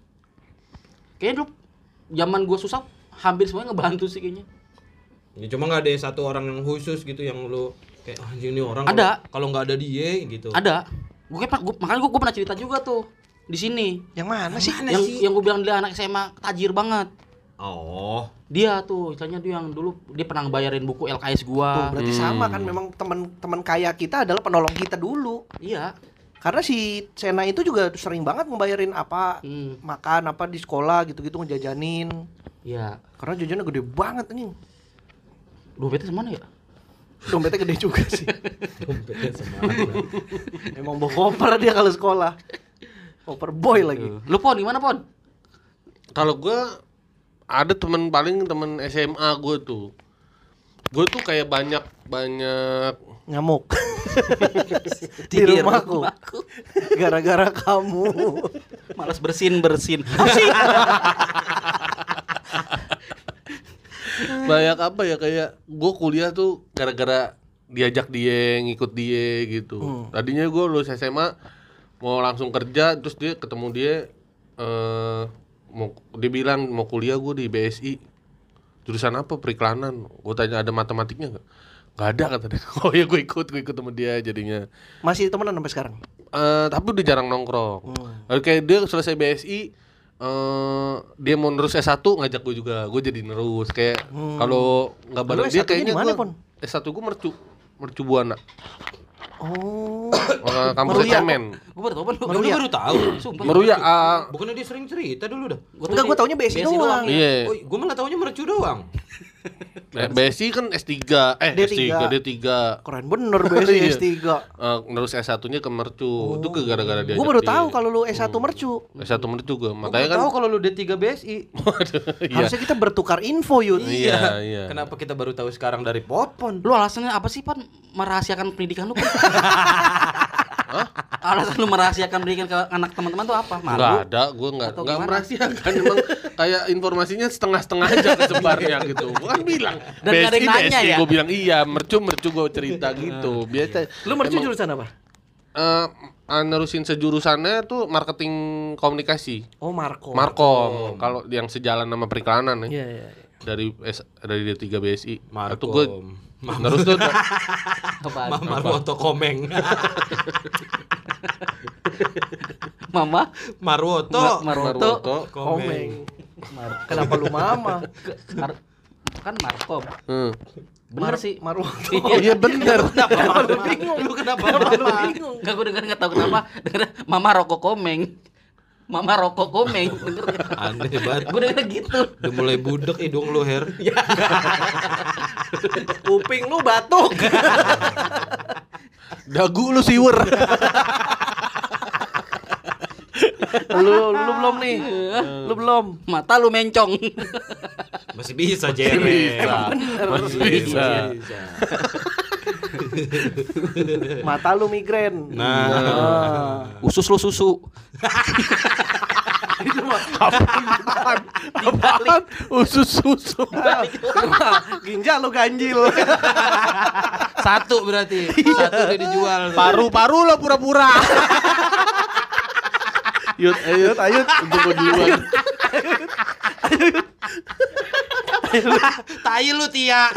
Kayaknya dulu zaman gua susah hampir semuanya ngebantu sih kayaknya. Ya, cuma nggak ada satu orang yang khusus gitu yang lu kayak "Ah, anjing ini orang Ada. kalau- nggak ada dia gitu. Ada. Gue kayak gua, makanya gue pernah cerita juga tuh di sini. Yang mana sih? yang yang gue bilang dia anak SMA tajir banget. Oh. Dia tuh, istilahnya dia yang dulu dia pernah bayarin buku LKS Tuh, gua. berarti sama kan memang teman-teman kaya kita adalah penolong kita dulu. Iya. Karena si Sena itu juga sering banget ngebayarin apa Hmm. makan apa di sekolah gitu-gitu ngejajanin. Iya. Karena jajannya gede banget anjing. Dompetnya semana ya? Dompetnya gede juga sih. (laughs) Dompetnya semana. Emang bawa koper dia kalau sekolah. Koper boy lagi. Lu pon gimana pon? Kalau gua ada temen paling temen SMA gue tuh. Gue tuh kayak banyak banyak Nyamuk. (laughs) di Di rumahku. Gara-gara kamu. Malas bersin bersin. (laughs) banyak apa ya kayak gue kuliah tuh gara-gara diajak dia ngikut dia gitu. Tadinya gue lulus SMA mau langsung kerja terus dia ketemu dia eh mau dia bilang mau kuliah gue di BSI jurusan apa periklanan gue tanya ada matematiknya nggak nggak ada kata dia (laughs) oh ya gue ikut gue ikut sama dia jadinya Masih temenan sampai sekarang. Eh tapi udah jarang nongkrong. Lalu kayak dia selesai BSI eh dia mau nerus S1 ngajak gue juga. Gue jadi nerus kayak kalau nggak bareng dia S1-nya di kayaknya mana, gua- Pon? S1 gue mercu mercu buana. Oh. (coughs) Orang kampus Meruya. cemen. Gue baru lu. Lu baru tahu. Sumpah. Meruya ah, Bukannya dia sering cerita dulu dah. Gua Enggak, tau gua dia taunya BSI doang. Iya. Oh, gua malah taunya mercu doang. Eh, BSI kan S3, eh D3. S3, D3. Keren bener (laughs) BSI Iya. S3. Eh, nerus S1-nya ke mercu. Itu ke gara-gara dia. Gue baru tahu kalau lu S1 mercu. S1 mercu gue. Gua Makanya kan tahu kalau lu D3 BSI. (laughs) iya. Harusnya kita bertukar info yud. Iya, iya. Kenapa kita baru tahu sekarang dari Popon? Lu alasannya apa sih, Pan? Merahasiakan pendidikan lu, Pan? (laughs) Alasan lu merahasiakan pendidikan ke anak teman-teman tuh apa? Malu? Enggak ada, gue enggak gimana? merahasiakan emang kayak informasinya setengah-setengah aja kesebarnya (laughs) gitu. Gua kan bilang Dan nggak ada yang nanya ya? Gue bilang iya, mercu mercu gue cerita gitu. Biasa. Lu mercu emang, jurusan apa? eh, ah, nerusin sejurusannya tuh marketing komunikasi. Oh, Marco. Markom. Kalau yang sejalan sama periklanan ya. Iya, iya. iya. Dari S, dari D3 BSI. Markom. Itu gue terus tuh Apaan? Mama Marwoto Komeng. Mama? Marwoto. Ma- Marwoto. Komeng. Kenapa lu mama? Mar- kan Markom. Hmm. Bener sih. Marwoto. Oh iya bener. Kenapa lu bingung? Lu kenapa mama? Enggak gue denger enggak tahu kenapa. Denger Mama rokok komeng. Mama rokok komeng. Denger? Aneh banget. Gue denger gitu. Udah mulai budek hidung lu, Her. Kuping lu batuk. Dagu lu siwer. lu lu belum nih. Lu belum. Mata lu mencong. Masih bisa, Jere. Masih bisa. (laughs) Mata lu migrain. Nah, Ah. Usus lu susu. (laughs) Apaan? Usus susu. (laughs) Ginjal lu ganjil. satu berarti. Satu udah dijual. Paru-paru lo pura-pura. Yud, ayo, ayo, untuk gua duluan. (laughs) Tai lu, Tia. (laughs)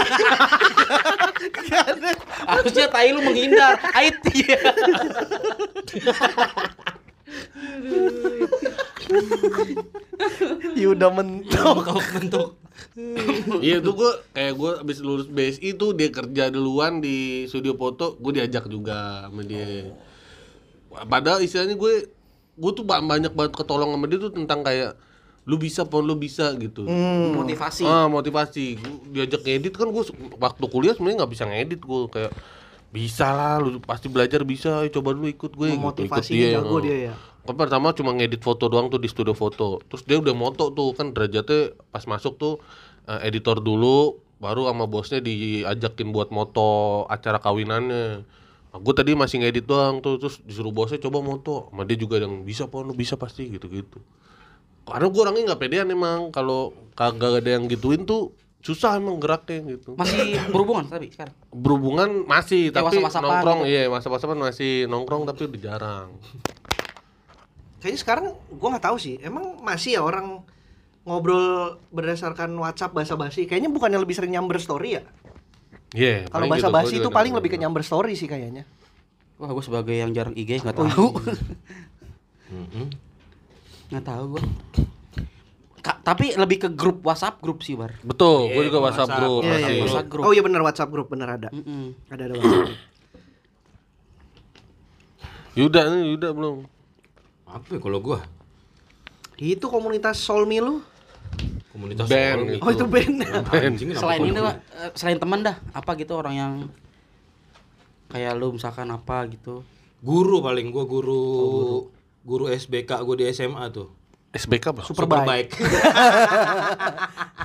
Harusnya tai lu menghindar. Ait dia. (laughs) Yuda mentok. Kau bentuk. Iya tuh gua kayak gua abis lulus BSI tuh dia kerja duluan di studio foto, gue diajak juga sama dia. Padahal istilahnya gue gue tuh ba- banyak banget ketolong sama dia tuh tentang kayak lu bisa pon lu bisa gitu. Motivasi. Ah motivasi. Gua diajak ngedit kan gue waktu kuliah sebenarnya nggak bisa ngedit gue kayak bisa lah lu pasti belajar bisa ayo coba dulu ikut gue gitu. ikut Memotivasinya jago dia ya. Kan pertama cuma ngedit foto doang tuh di studio foto. Terus dia udah moto tuh kan derajatnya pas masuk tuh eh, editor dulu baru sama bosnya diajakin buat moto acara kawinannya. Aku tadi masih ngedit doang tuh terus disuruh bosnya coba moto. Sama dia juga yang bisa pon lu bisa pasti gitu-gitu. Karena gue orangnya nggak pedean emang kalau kagak ada yang gituin tuh susah emang geraknya gitu. Masih berhubungan tapi sekarang. Berhubungan masih Ya, tapi whatsapp-whatsapan nongkrong gitu. iya whatsapp-whatsapan masih nongkrong tapi udah jarang. Kayaknya sekarang gua nggak tahu sih. Emang masih ya orang ngobrol berdasarkan WhatsApp basa-basi. Kayaknya bukannya lebih sering nyamber story ya? Iya. Kalau paling gitu, basa-basi itu paling nyamber. lebih ke nyamber story sih kayaknya. Wah, gue sebagai yang jarang IG nggak tahu. (laughs) Mm-mm. Nggak tahu gue. tapi lebih ke grup WhatsApp grup sih, Bar. Betul, Iya, gue juga WhatsApp. WhatsApp group Iya, iya, masih. iya. WhatsApp group. Oh iya benar WhatsApp group bener ada. Mm-mm. Ada ada WhatsApp. Yuda nih, Yuda belum. Apa ya kalau gua? Itu komunitas Solmi lu. Komunitas Band gitu. Oh itu band. Anjing, kenapa Selain ini, Pak, eh, selain teman dah, apa gitu orang yang kayak lu misalkan apa gitu. Guru paling gua guru guru SBK gua di SMA tuh. SBK apa? Superbike.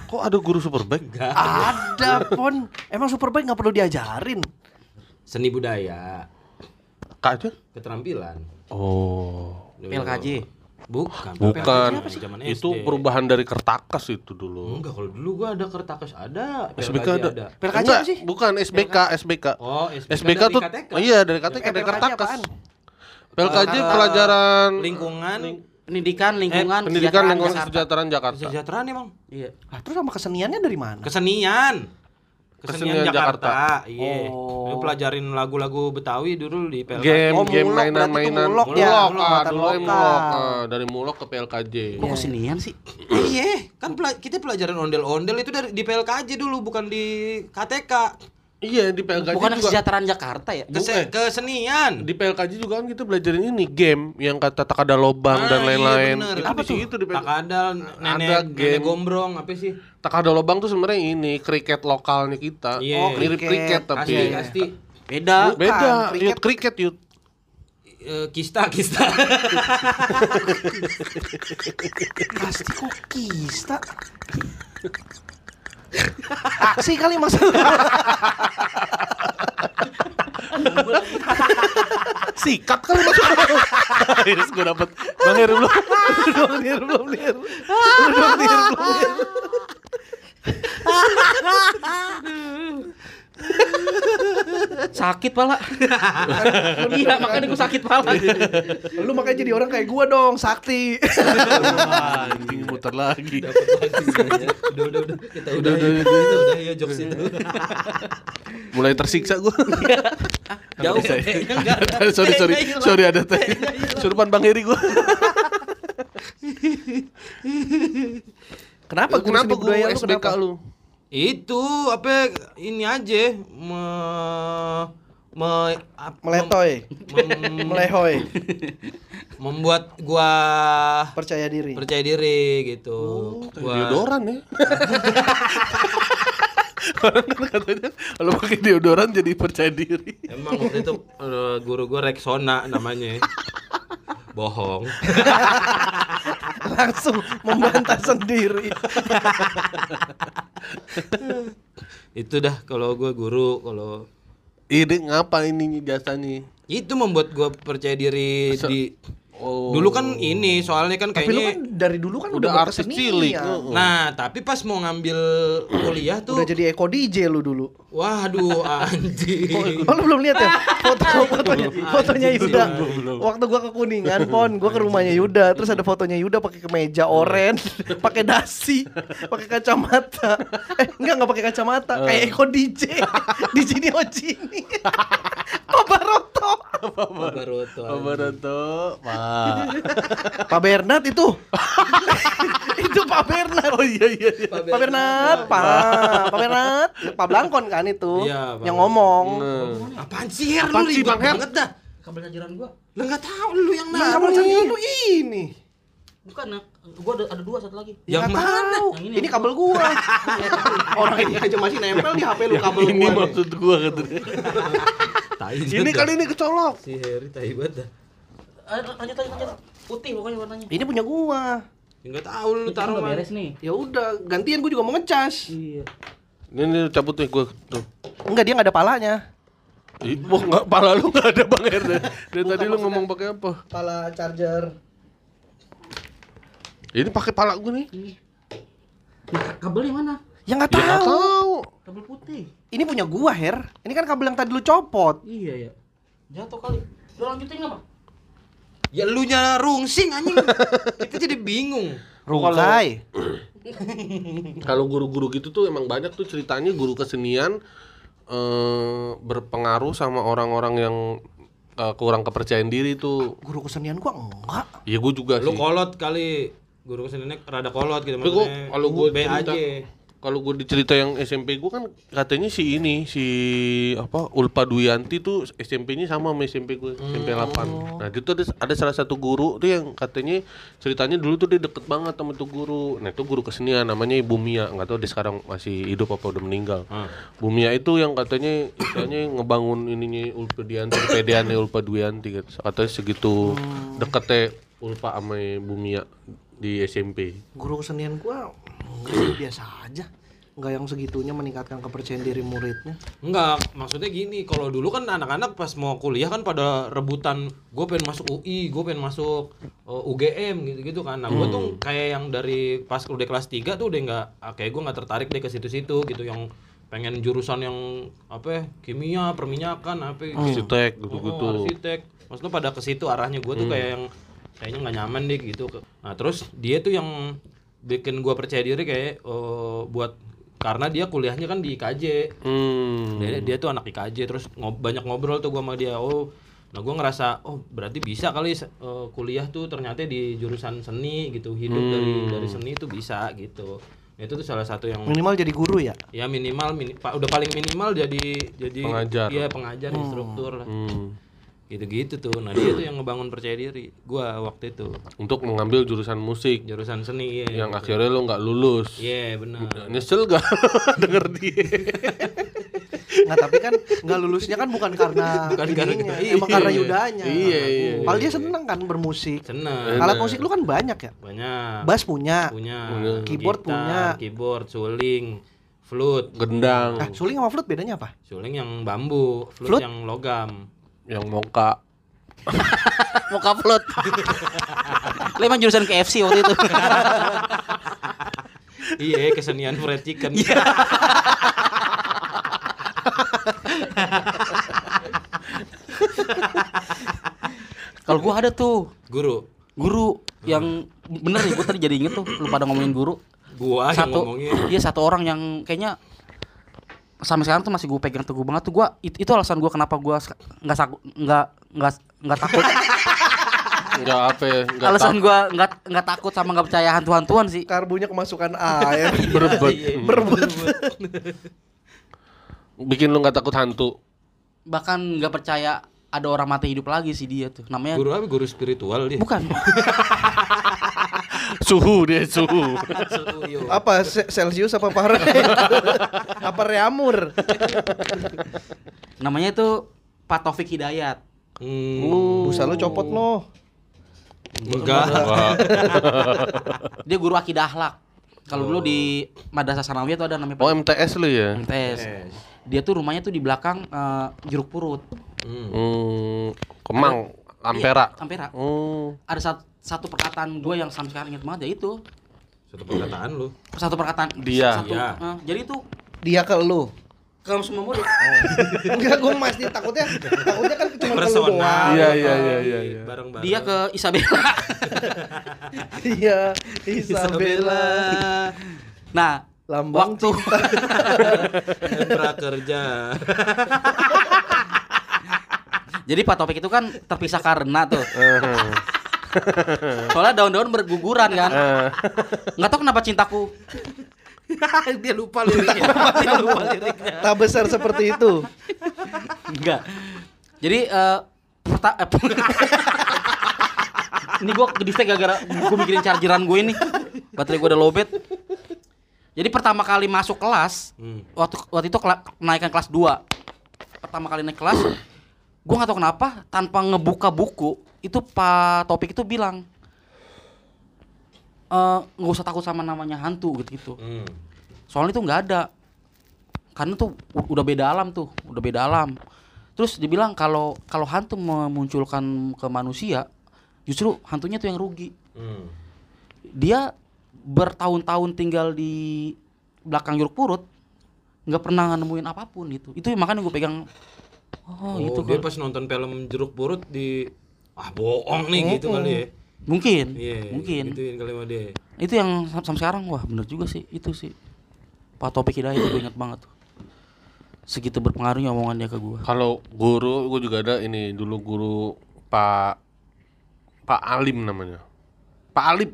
Kok ada guru Superbike? ada pon. Emang Superbike nggak perlu diajarin. Seni budaya, Kak aja? keterampilan. Oh. PLKJ. Bukan. Bukan. PLKJ Zaman Itu SD. perubahan dari kertakas itu dulu. Enggak, kalau dulu gua ada kertakas ada, SBK PLKJ ada. PLKJ Enggak, sih? bukan SBK, SBK. Oh, SBK, SBK dari tuh KTK. iya dari KTK Eh, dari PLKJ kertakas. apaan? PLKJ pelajaran Lingkungan, Pendidikan, lingkungan, Eh, pendidikan kesejahteraan lingkungan Jakarta. kesejahteraan Jakarta. kesejahteraan emang. Iya. Ah, terus sama keseniannya dari mana? Kesenian. Kesenian, Kesenian Jakarta. Iya. Oh. Lu pelajarin lagu-lagu Betawi dulu di PLKJ. Game, Oh, game mulok, mainan-mainan. mulok ya, Mulok, mulok, ah, dulu mulok. Ah, dari mulok ke PLKJ. Kok kesenian sih? Iya, kan pela- kita pelajaran ondel-ondel itu dari di PLKJ dulu bukan di KTK. Iya, di PLKJ Bukan juga. kesejahteraan Jakarta ya? Kese- kesenian. Di PLKJ juga kan kita belajarin ini game yang kata tak ada lobang dan Ah, iya, lain-lain. itu Apa di situ di Tak PLKJ. ada nenek, Ada nenek game. gombrong apa sih? Tak ada lobang tuh sebenarnya ini kriket lokalnya kita. Iya. Oh, mirip Kriket. kriket tapi Kasti, kasti. Beda. Bukan, beda. kriket. Yut kriket yut. Eh, kista, kista. Pasti kok kista. Aksi kali maksudnya. Sikat kali masuk. Akhirnya gue dapet Bang Heru belum. belum lir, belum lir. Belum lir, belum lir. Sakit pala. Iya, makanya gue sakit pala. Lu makanya jadi orang kayak gua dong, sakti. Wah, Anjing muter lagi. udah, udah, udah. Kita udah, kita udah ya jokes itu. Mulai tersiksa gue. (laughs) Jauh. (laughs) sorry sorry sorry ada teh. Surupan Bang Heri gue. Kenapa Kenapa gue SBK lu? Itu apa ini aja me me ap- Meletoy, mem- (laughs) melehoy, membuat gua percaya diri. percaya diri gitu. Gua Deodoran ya. (laughs) Orang kan katanya kalau pakai deodoran jadi percaya diri. emang waktu itu eh, guru gua Rexona namanya. (laughs) Bohong. (laughs) Langsung membantah sendiri. Itu dah kalau gua guru kalau Ini ngapa ini jasa nih? itu membuat gua percaya diri di Oh. dulu kan ini soalnya kan Tapi lu kayaknya kan dari dulu kan Udah udah, artis cilik, heeh. Nah, tapi pas mau ngambil kuliah tuh Udah jadi Eko DJ lu dulu. Waduh, (laughs) anjing. Oh lu belum lihat ya foto fotonya (laughs) fotonya Yuda. Waktu gua ke Kuningan, Pon, gua ke rumahnya Yuda, terus ada fotonya Yuda pakai kemeja oranye, (laughs) pakai dasi, pakai kacamata. Eh, enggak enggak pakai kacamata, kayak Eko DJ. Di sini Ojini. (laughs) Pak Baroto. Baroto. Baroto, Pak. Pak Bernard itu. (laughs) itu Pak Bernard. Oh iya iya iya. Pak Bernard, Pak. Pak Bernard, Pak Blankon kan itu Iya, Pak yang ngomong. Apaan sih, Her? Apaan Lu sih, Bang Her? banget dah. Kabel jajaran gua. Lah enggak tahu lu yang Nah, naruh. cantik lu ini. Bukan, nah, gua ada, ada dua satu lagi. Yang Nggak mana? tahu. Yang ini. Ini kabel gua. (laughs) Orang ini aja masih nempel di HP lu kabel Ini gua. nih. maksud gua. (laughs) Tai Ini kali ini kecolok. si Heri tai banget dah. Eh, lanjut lanjut lanjut. Putih pokoknya warnanya. Ini punya gua. Ya enggak tahu lu taruh mana. beres nih. Ya udah, gantian gua juga mau ngecas. Iya. Ini, ini cabut nih gua tuh. Enggak, dia nggak ada palanya. Ih, Wah, enggak pala lu enggak ada Bang. (laughs) Dari, dari tadi lu ngomong pakai apa? Pala charger. Ini pakai pala gue nih. Kabelnya mana? Ya nggak Ya tahu. tahu. Kabel putih. Ini punya gua, Her. Ini kan kabel yang tadi lu copot. Iya ya. Jatuh kali. Udah lanjutin nggak, Pak? Ya lu nya rungsing anjing. (laughs) Kita jadi bingung. Rungkai. Kalau guru-guru gitu tuh emang banyak tuh ceritanya guru kesenian eh berpengaruh sama orang-orang yang eh, kurang kepercayaan diri tuh. Guru kesenian gua enggak. Iya gue juga Lu sih. kolot kali. Guru keseniannya rada kolot gitu Tapi gua kalau gua B cerita, aja. kalau gue dicerita yang SMP gue kan katanya si ini si apa Ulpa Duyanti tuh SMP-nya sama sama SMP gue SMP 8. Nah, itu ada ada salah satu guru tuh yang katanya ceritanya dulu tuh dia deket banget sama tuh guru. Nah, itu guru kesenian namanya Ibu Mia. nggak tahu dia sekarang masih hidup apa udah meninggal. Ah. Bu Mia itu yang katanya istilahnya ngebangun ininya Ulpa Duyanti, pedeannya Ulpa Duyanti gitu. Katanya segitu deketnya Ulpa sama Bu Mia di SMP. Guru kesenian gua biasa aja. Enggak yang segitunya meningkatkan kepercayaan diri muridnya. Enggak, maksudnya gini, kalau dulu kan anak-anak pas mau kuliah kan pada rebutan, gue pengen masuk UI, gue pengen masuk uh, UGM gitu-gitu kan. Nah, gue tuh kayak yang dari pas udah kelas 3 tuh udah nggak, ah, kayak gue nggak tertarik deh ke situ-situ gitu, yang pengen jurusan yang apa ya, kimia, perminyakan, apa gitu. Arsitek Oh, gitu-gitu. arsitek. Maksudnya pada ke situ arahnya gue tuh kayak yang kayaknya nggak nyaman deh gitu. Nah, terus dia tuh yang bikin gua percaya diri kayak eh, buat karena dia kuliahnya kan di IKJ. Hmm. Dia, dia tuh anak IKJ terus ngob- banyak ngobrol tuh gua sama dia. Oh, nah gua ngerasa oh berarti bisa kali eh, kuliah tuh ternyata di jurusan seni gitu. Hidup dari dari seni itu bisa gitu. Nah, itu tuh salah satu yang Minimal jadi guru ya. ya minimal mini- pa- udah paling minimal jadi jadi Pengajar. Iya, pengajar instruktur lah. Hmm. Gitu-gitu tuh. Nah, dia tuh yang ngebangun percaya diri. Gua waktu itu Untuk mengambil jurusan musik jurusan seni ya. yang akhirnya lo nggak lulus. Iya, benar. Nyesel gak (laughs) denger dia? Nggak, tapi kan nggak lulusnya kan bukan karena Bukan karena ininya, kita- (laughs) emang karena iya. yudanya. Iya, iya, Padahal dia seneng kan bermusik. Seneng. Alat musik lu kan banyak ya. Banyak. Bass punya. punya. Keyboard Gitar, punya. Keyboard, suling, flute. Gendang Nah, suling sama flute bedanya apa? Suling yang bambu, flute, Flute? yang logam. Yang moka. Mau (laughs) upload. Lu emang jurusan KFC waktu itu. (laughs) iya, kesenian fried chicken. (laughs) Kalau gua ada tuh Guru, guru yang bener nih gua tadi jadi inget tuh lu pada ngomongin guru. gua yang satu ngomongin. iya satu orang yang kayaknya sampai sekarang tuh masih gue pegang teguh banget tuh gua it- itu alasan gua kenapa gua sek- nggak saku- nggak nggak nggak takut (laughs) Enggak apa ya, enggak (laughs) alasan gua nggak nggak takut sama nggak percaya hantu-hantuan sih Karbunya kemasukan air. (laughs) berebet. Berebut. Bikin lu nggak takut hantu. bahkan nggak percaya ada orang mati hidup lagi sih dia tuh namanya Guru apa? Guru spiritual dia. bukan Suhu dia suhu. apa Se- Celsius apa Fahrenheit? (laughs) apa Reamur? namanya itu Pak Taufik Hidayat Hmm, Busa lu copot no. enggak. (laughs) Dia guru akidah akhlak kalau dulu di Madrasah Sanawiyah tuh ada namanya oh MTS lu ya? MTS dia tuh rumahnya tuh di belakang eh, jeruk purut Hmm. Hmm, Kemang, Ampera. Iya, Ampera Oh. ada satu, satu perkataan gue yang sampai sekarang inget banget ya itu Satu perkataan lu. satu perkataan Dia. satu, Iya. eh, jadi itu Dia ke lu. ke semua murid (laughs) Enggak, gue masih takutnya takutnya kan cuma ke lu doang. Iya, iya, iya, iya, iya. Bareng-bareng. dia ke Isabella (laughs) Iya, Isabella. nah Lambang waktu (laughs) prakerja. jadi Pak Taufik itu kan terpisah karena tuh (laughs) soalnya daun-daun berguguran kan nggak tahu kenapa cintaku (laughs) dia lupa liriknya. (laughs) dia lupa liriknya. Tak besar seperti itu. Enggak. Jadi eh perta- eh, ini gua kedistek gara-gara gua mikirin chargeran gue ini. Baterai gua udah lowbat. Jadi pertama kali masuk kelas, Hmm. waktu waktu itu kela- kenaikan kelas 2. Pertama kali naik kelas, gua nggak tahu kenapa tanpa ngebuka buku, itu Pak Topik itu bilang eh nggak usah takut sama namanya hantu gitu-gitu. Hmm. Soalnya itu nggak ada. Karena tuh udah beda alam tuh, udah beda alam. Terus dibilang kalau kalau hantu memunculkan ke manusia, justru hantunya tuh yang rugi. Hmm. Dia bertahun-tahun tinggal di belakang jeruk purut, nggak pernah nemuin apa pun gitu. Itu makanya gue pegang. Oh, Oh, itu dia kalau- pas nonton film Jeruk Purut di ah bohong nih gitu kali ya. mungkin, Iya, mungkin. Gituin kali sama dia. Itu yang sam- sampai sekarang wah bener juga sih itu sih. Pak Topik Hidayat itu gue ingat banget tuh. Segitu berpengaruhnya omongan dia ke gue. Kalau guru, gue juga ada ini dulu guru Pak Pak Alim namanya. Pak Alim.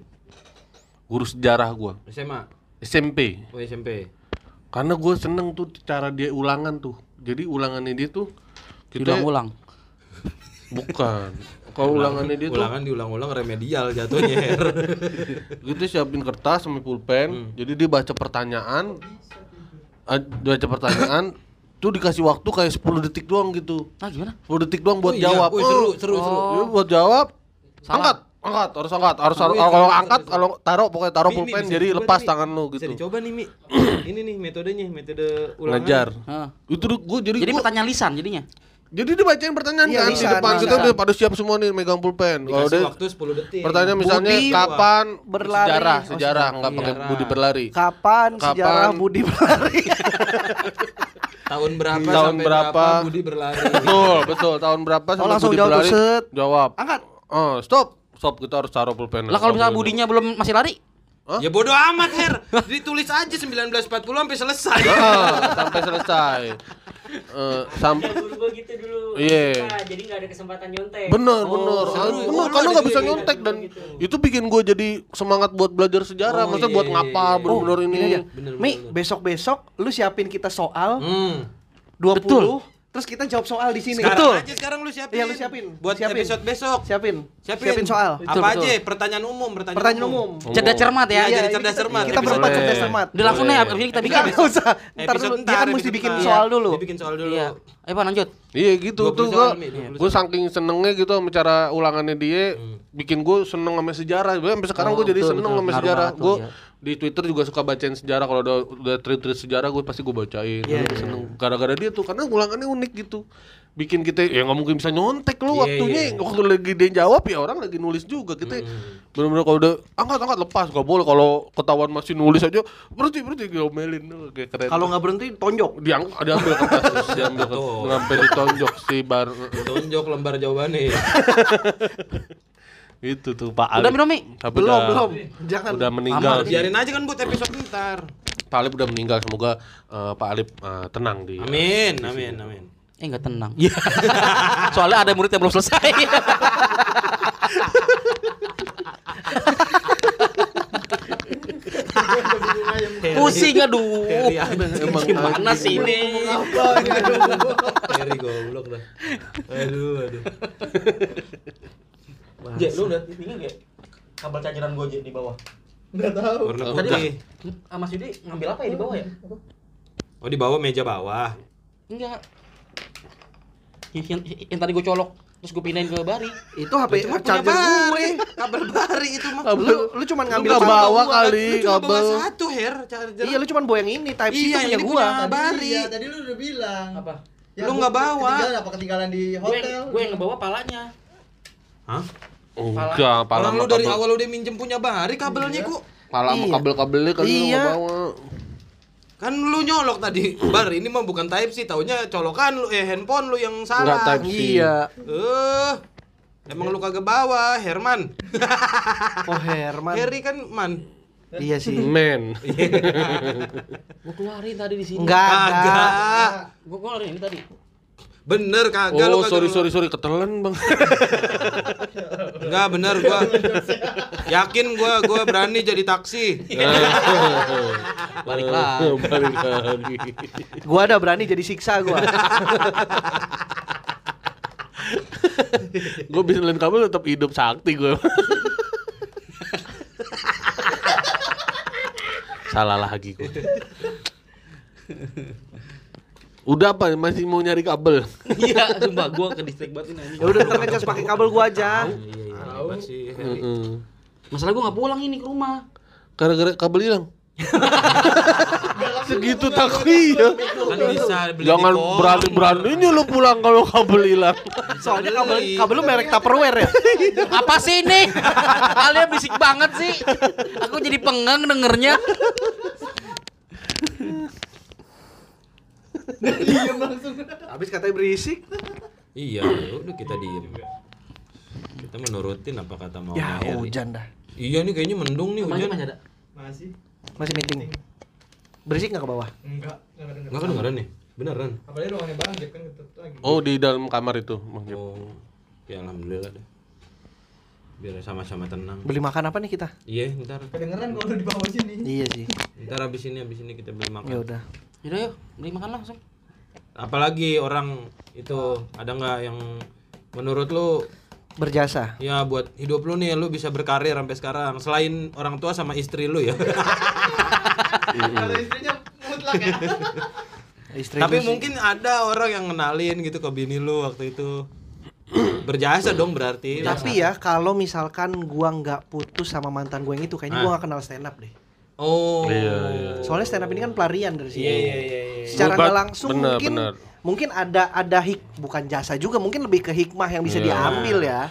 Guru sejarah gua SMA, SMP. oh SMP. Karena gue seneng tuh cara dia ulangan tuh. Jadi ulangannya dia tuh kita Ulang-ulang. bukan. Kalau ulangannya dia tuh Ulangan diulang-ulang remedial jatuhnya. Her. (laughs) gitu siapin kertas sama pulpen. Jadi dia baca pertanyaan, ah, baca pertanyaan, (laughs) tuh dikasih waktu kayak 10 detik doang gitu. Nah gimana? 10 detik doang buat Oh iya, jawab. seru, seru, seru. Dia buat jawab. Angkat, angkat, harus angkat, harus harus- Wih, kalau angkat, kalau taruh pokoknya taruh pulpen jadi lepas nih, tangan lu Bisa gitu. dicoba nih, Mi. (clears throat) Ini nih metodenya, metode ulangan. Ngejar. Hah. Itu gue jadi Jadi gua- pertanyaan lisan jadinya. Jadi dibacain pertanyaan Iya, kan di depan kita udah pada siap semua nih megang pulpen. Kalau waktu 10 detik. pertanyaan misalnya Budi kapan berlari. sejarah, Oh, sejarah nggak pakai sejarah. budi berlari. Kapan, Kapan? sejarah Budi berlari? (laughs) tahun berapa Tahun sampai berapa? Budi berlari. betul, betul. Tahun berapa Oh, sampai langsung budi jawab tuh, berlari? set. Jawab. Angkat. Oh, stop. Stop, kita harus taruh pulpen. Lah kalau misalnya budinya belum masih lari? Ya bodoh amat, Her. (laughs) Ditulis aja 1940 sampai selesai. Ah, sampai selesai. Eh, sam Ada guru gua gitu dulu. Iya. Nah, jadi nggak ada kesempatan nyontek. bener bener seru. Oh, bener lu karena ada nggak juga bisa ya? nyontek dan Gitu. itu bikin gue jadi semangat buat belajar sejarah Oh, maksudnya iya, buat iya, ngapa iya. bener-bener ini Gini aja. Bener, Mi, besok-besok lu siapin kita soal Hmm. 20 Betul. Terus kita jawab soal di sini. Sekarang aja sekarang lu siapin. Iya, lu siapin. Buat Siapin. episode besok. Siapin. Siapin. soal. Betul, Apa betul. aja? Pertanyaan umum, pertanyaan, Pertanyaan umum. Cerdas cermat ya. Iya, Iya, jadi cerdas cermat. Kita berempat cerdas cermat. Udah langsung nih abis ini kita bikin. Enggak usah. Ntar Episode dulu, dia kan mesti bikin soal dulu. Dia bikin soal dulu. Iya. Ayo Pak lanjut. Iya gitu 20 tuh soal, gue Mi, 20 gue soal. saking senengnya gitu sama cara ulangannya dia bikin gue seneng sama sejarah gue sampai sekarang Oh, gue jadi betul, seneng betul. sama sejarah gue iya. Di Twitter juga suka bacain sejarah. Kalau udah udah tweet-tweet sejarah gue pasti gue bacain. Iya, Gue iya. seneng. gara-gara dia tuh karena ulangannya unik gitu. Bikin kita ya nggak mungkin bisa nyontek lo Iya, waktunya. iya. waktu lagi dia jawab ya orang lagi nulis juga. Kita benar-benar kalau udah angkat angkat lepas. Gak boleh. Kalau ketahuan masih nulis aja berhenti berhenti. Diomelin. Tuh, kayak keren. Kalau nggak berhenti tonjok. diang diambil kertas (laughs) terus diambil kertas. Sampai ditonjok si bar Tunjuk lembar jawabannya. (laughs) itu tuh Pak Udah Alip minum Mi? tapi Belum, udah, belum. Jangan. udah meninggal Aman. sih. Biarin aja kan buat episode ntar. Pak Alip udah meninggal semoga eh, Pak Alip eh, tenang di Amin, amin, amin. Eh nggak tenang. (laughs) Soalnya ada murid yang belum selesai. (laughs) Pusing aduh. Emang Gimana sih ini? Heri goblok dah. Aduh, aduh. Je, lu udah tinggal gak? Kabel caceran gue di bawah. Warna Tadi putih. Ah, Mas Yudi ngambil apa ya di bawah ya? Oh, di bawah meja bawah. Enggak. Yang, yang, yang tadi gue colok terus gue pindahin ke Bari. Itu HP punya charger gue. Bari. Kabel bari itu mah. Lu lu cuman ngambil nggak satu. bawa Lu kali cuma bawa kabel satu hair charger. Iya, lu cuman bawa yang ini, type C Iya, itu punya gua. punya Bari. Iya, tadi lu udah bilang. Apa? Lu nggak bawa. Ketinggalan apa ketinggalan di Gue hotel? yang, gue yang ngebawa palanya. Hah? Enggak pala Orang lu dari kabel awal udah minjem punya Bari kabelnya kok. pala sama Iya. kabel-kabelnya kan lu Iya. nggak bawa Kan lu nyolok tadi. Bar, ini mah bukan type sih, taunya colokan lu eh handphone lu yang salah. type C. Iya. Eh. Emang lu kagak bawa, Herman. (laughs) Oh, Herman. Harry kan man. Iya sih. men (laughs) Gue keluarin tadi di sini. Enggak, enggak. Gue keluarin ini tadi. Bener kagak lu oh kagak. sorry sorry sorry ketelan bang (laughs) Enggak bener gua. Yakin gua gua berani jadi taksi. (laughs) Balik lagi. (laughs) balik lagi Gua ada berani jadi siksa gua. gue bisa lain kabel tetap hidup sakti gue salah lagi gue (laughs) udah apa masih mau nyari kabel (laughs) Iya, sumpah gue ke distrik banget ini. Ya udah ntar ngecas pakai kabel gua aja. Iya iya sih. Heeh. Masalah gue nggak pulang ini ke rumah. gara-gara kabel hilang (laughs) Segitu takut iya. Kan bisa beli Jangan di koran. berani-beraninya lu pulang kalau kabel hilang. Soalnya kabel kabel lu merek Tupperware ya. (laughs) Apa sih ini? Kalian bisik banget sih. Aku jadi pengang dengernya. Habis katanya berisik. Iya, ya udah kita diem. Kita menurutin apa kata mau Ya hujan dah. Iya nih kayaknya mendung nih hujan. masih ada. Masih. Masih meeting. Berisik nggak ke bawah? Enggak, enggak kedengeran. Enggak kedengeran nih? Beneran? Apalagi ruangannya Bang Jep kan ketutup lagi. Oh di dalam kamar itu, Bang Jep. Oh, ya alhamdulillah deh. Biar sama-sama tenang. Beli makan apa nih kita? Iya, ntar. Kedengeran kalau di bawah sini. Iya sih. Ntar habis ini habis ini kita beli makan. Ya udah. Yaudah yuk, beli makan langsung. Apalagi orang itu ada nggak yang menurut lu Berjasa. ya buat hidup lu nih lu bisa berkarir sampai sekarang selain orang tua sama istri lu ya. (laughs) Kalau istrinya mutlak ya. (laughs) Istri Tapi sih. mungkin ada orang yang kenalin gitu ke bini lu waktu itu. (clears throat) Berjasa dong berarti. Tapi ya kalau misalkan gua nggak putus sama mantan gue yang itu, kayaknya gua nggak kenal stand up deh. Oh. Iya, iya. Soalnya stand up ini kan pelarian dari sini. Iya iya iya. iya. Secara nggak langsung benar, mungkin benar. mungkin ada ada hik bukan jasa juga, mungkin lebih ke hikmah yang bisa Iya. diambil ya.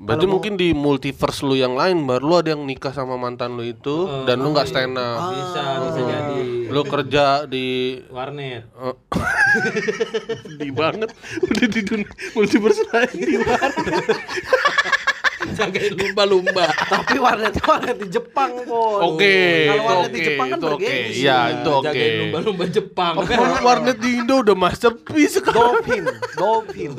Berarti mungkin di multiverse lu yang lain baru lu ada yang nikah sama mantan lu itu dan lu nggak stand up. Bisa bisa jadi. Lu kerja di Warnet. Oh. (laughs) Sedih banget udah di dunia multiverse lain di mana? (laughs) Jagain lumba-lumba. Tapi warnetnya warnet di Jepang, Pon. Oke, Kalau warnet di Jepang kan oke. bergengsi. Iya, itu oke. Jagain lumba-lumba Jepang. Kalau warnet di Indo udah masterpiece sekarang. Dolphin, dolphin.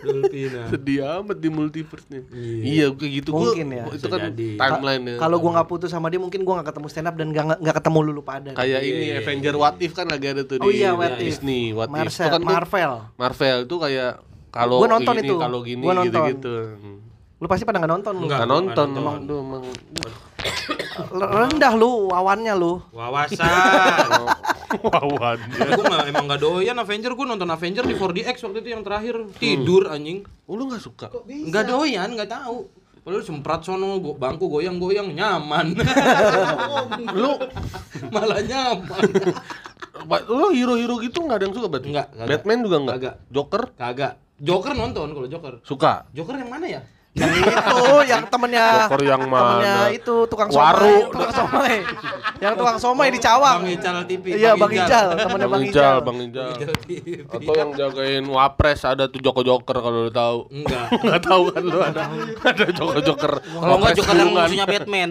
Dolphina. Sedih amat di multiverse nya. Iya, kayak gitu. Gua- Mungkin ya. Itu kan timeline ya. Kalau gua nggak putus sama dia, mungkin gua nggak ketemu stand up dan nggak nggak ketemu lulu pada. kayak ini Avenger What If kan lagi ada tuh Oh di iya, What If. Disney What If. Marvel, kan Marvel. Marvel itu kayak kalau Gua nonton gini, itu. kalau gini Gua nonton. gitu-gitu. Hmm. Lu pasti pada nggak nonton lu. Enggak. Nggak nonton, emang tuh emang Rendah lu awannya lu. Wawasan. (laughs) wawan. gue gak, emang gak doyan Avenger, gue nonton Avenger di 4DX waktu itu yang terakhir tidur anjing. Oh, lu nggak suka? Nggak doyan, nggak tahu. Padahal semprat sono go- bangku goyang-goyang nyaman. (laughs) lu Malah nyaman. Lu hero-hero gitu nggak ada yang suka berarti? Nggak, kagak. Batman juga nggak? Kagak. Joker Kagak. Joker nonton kalau Joker. suka. Joker yang mana ya? Itu yang temennya Joker yang temennya mana? itu tukang Waru. somai, (laughs) tukang somai. yang tukang somai di Cawang. Bang Ical TV. Iya, Bang Ical, temennya Bang Ical. Bang Ijal. Ical. Atau yang jagain Wapres ada tuh Joko Joker kalau lu tahu. Enggak. (laughs) Nggak tahu kan lu ada ada Joko Joker. Kalau enggak Joker yang musuhnya Batman.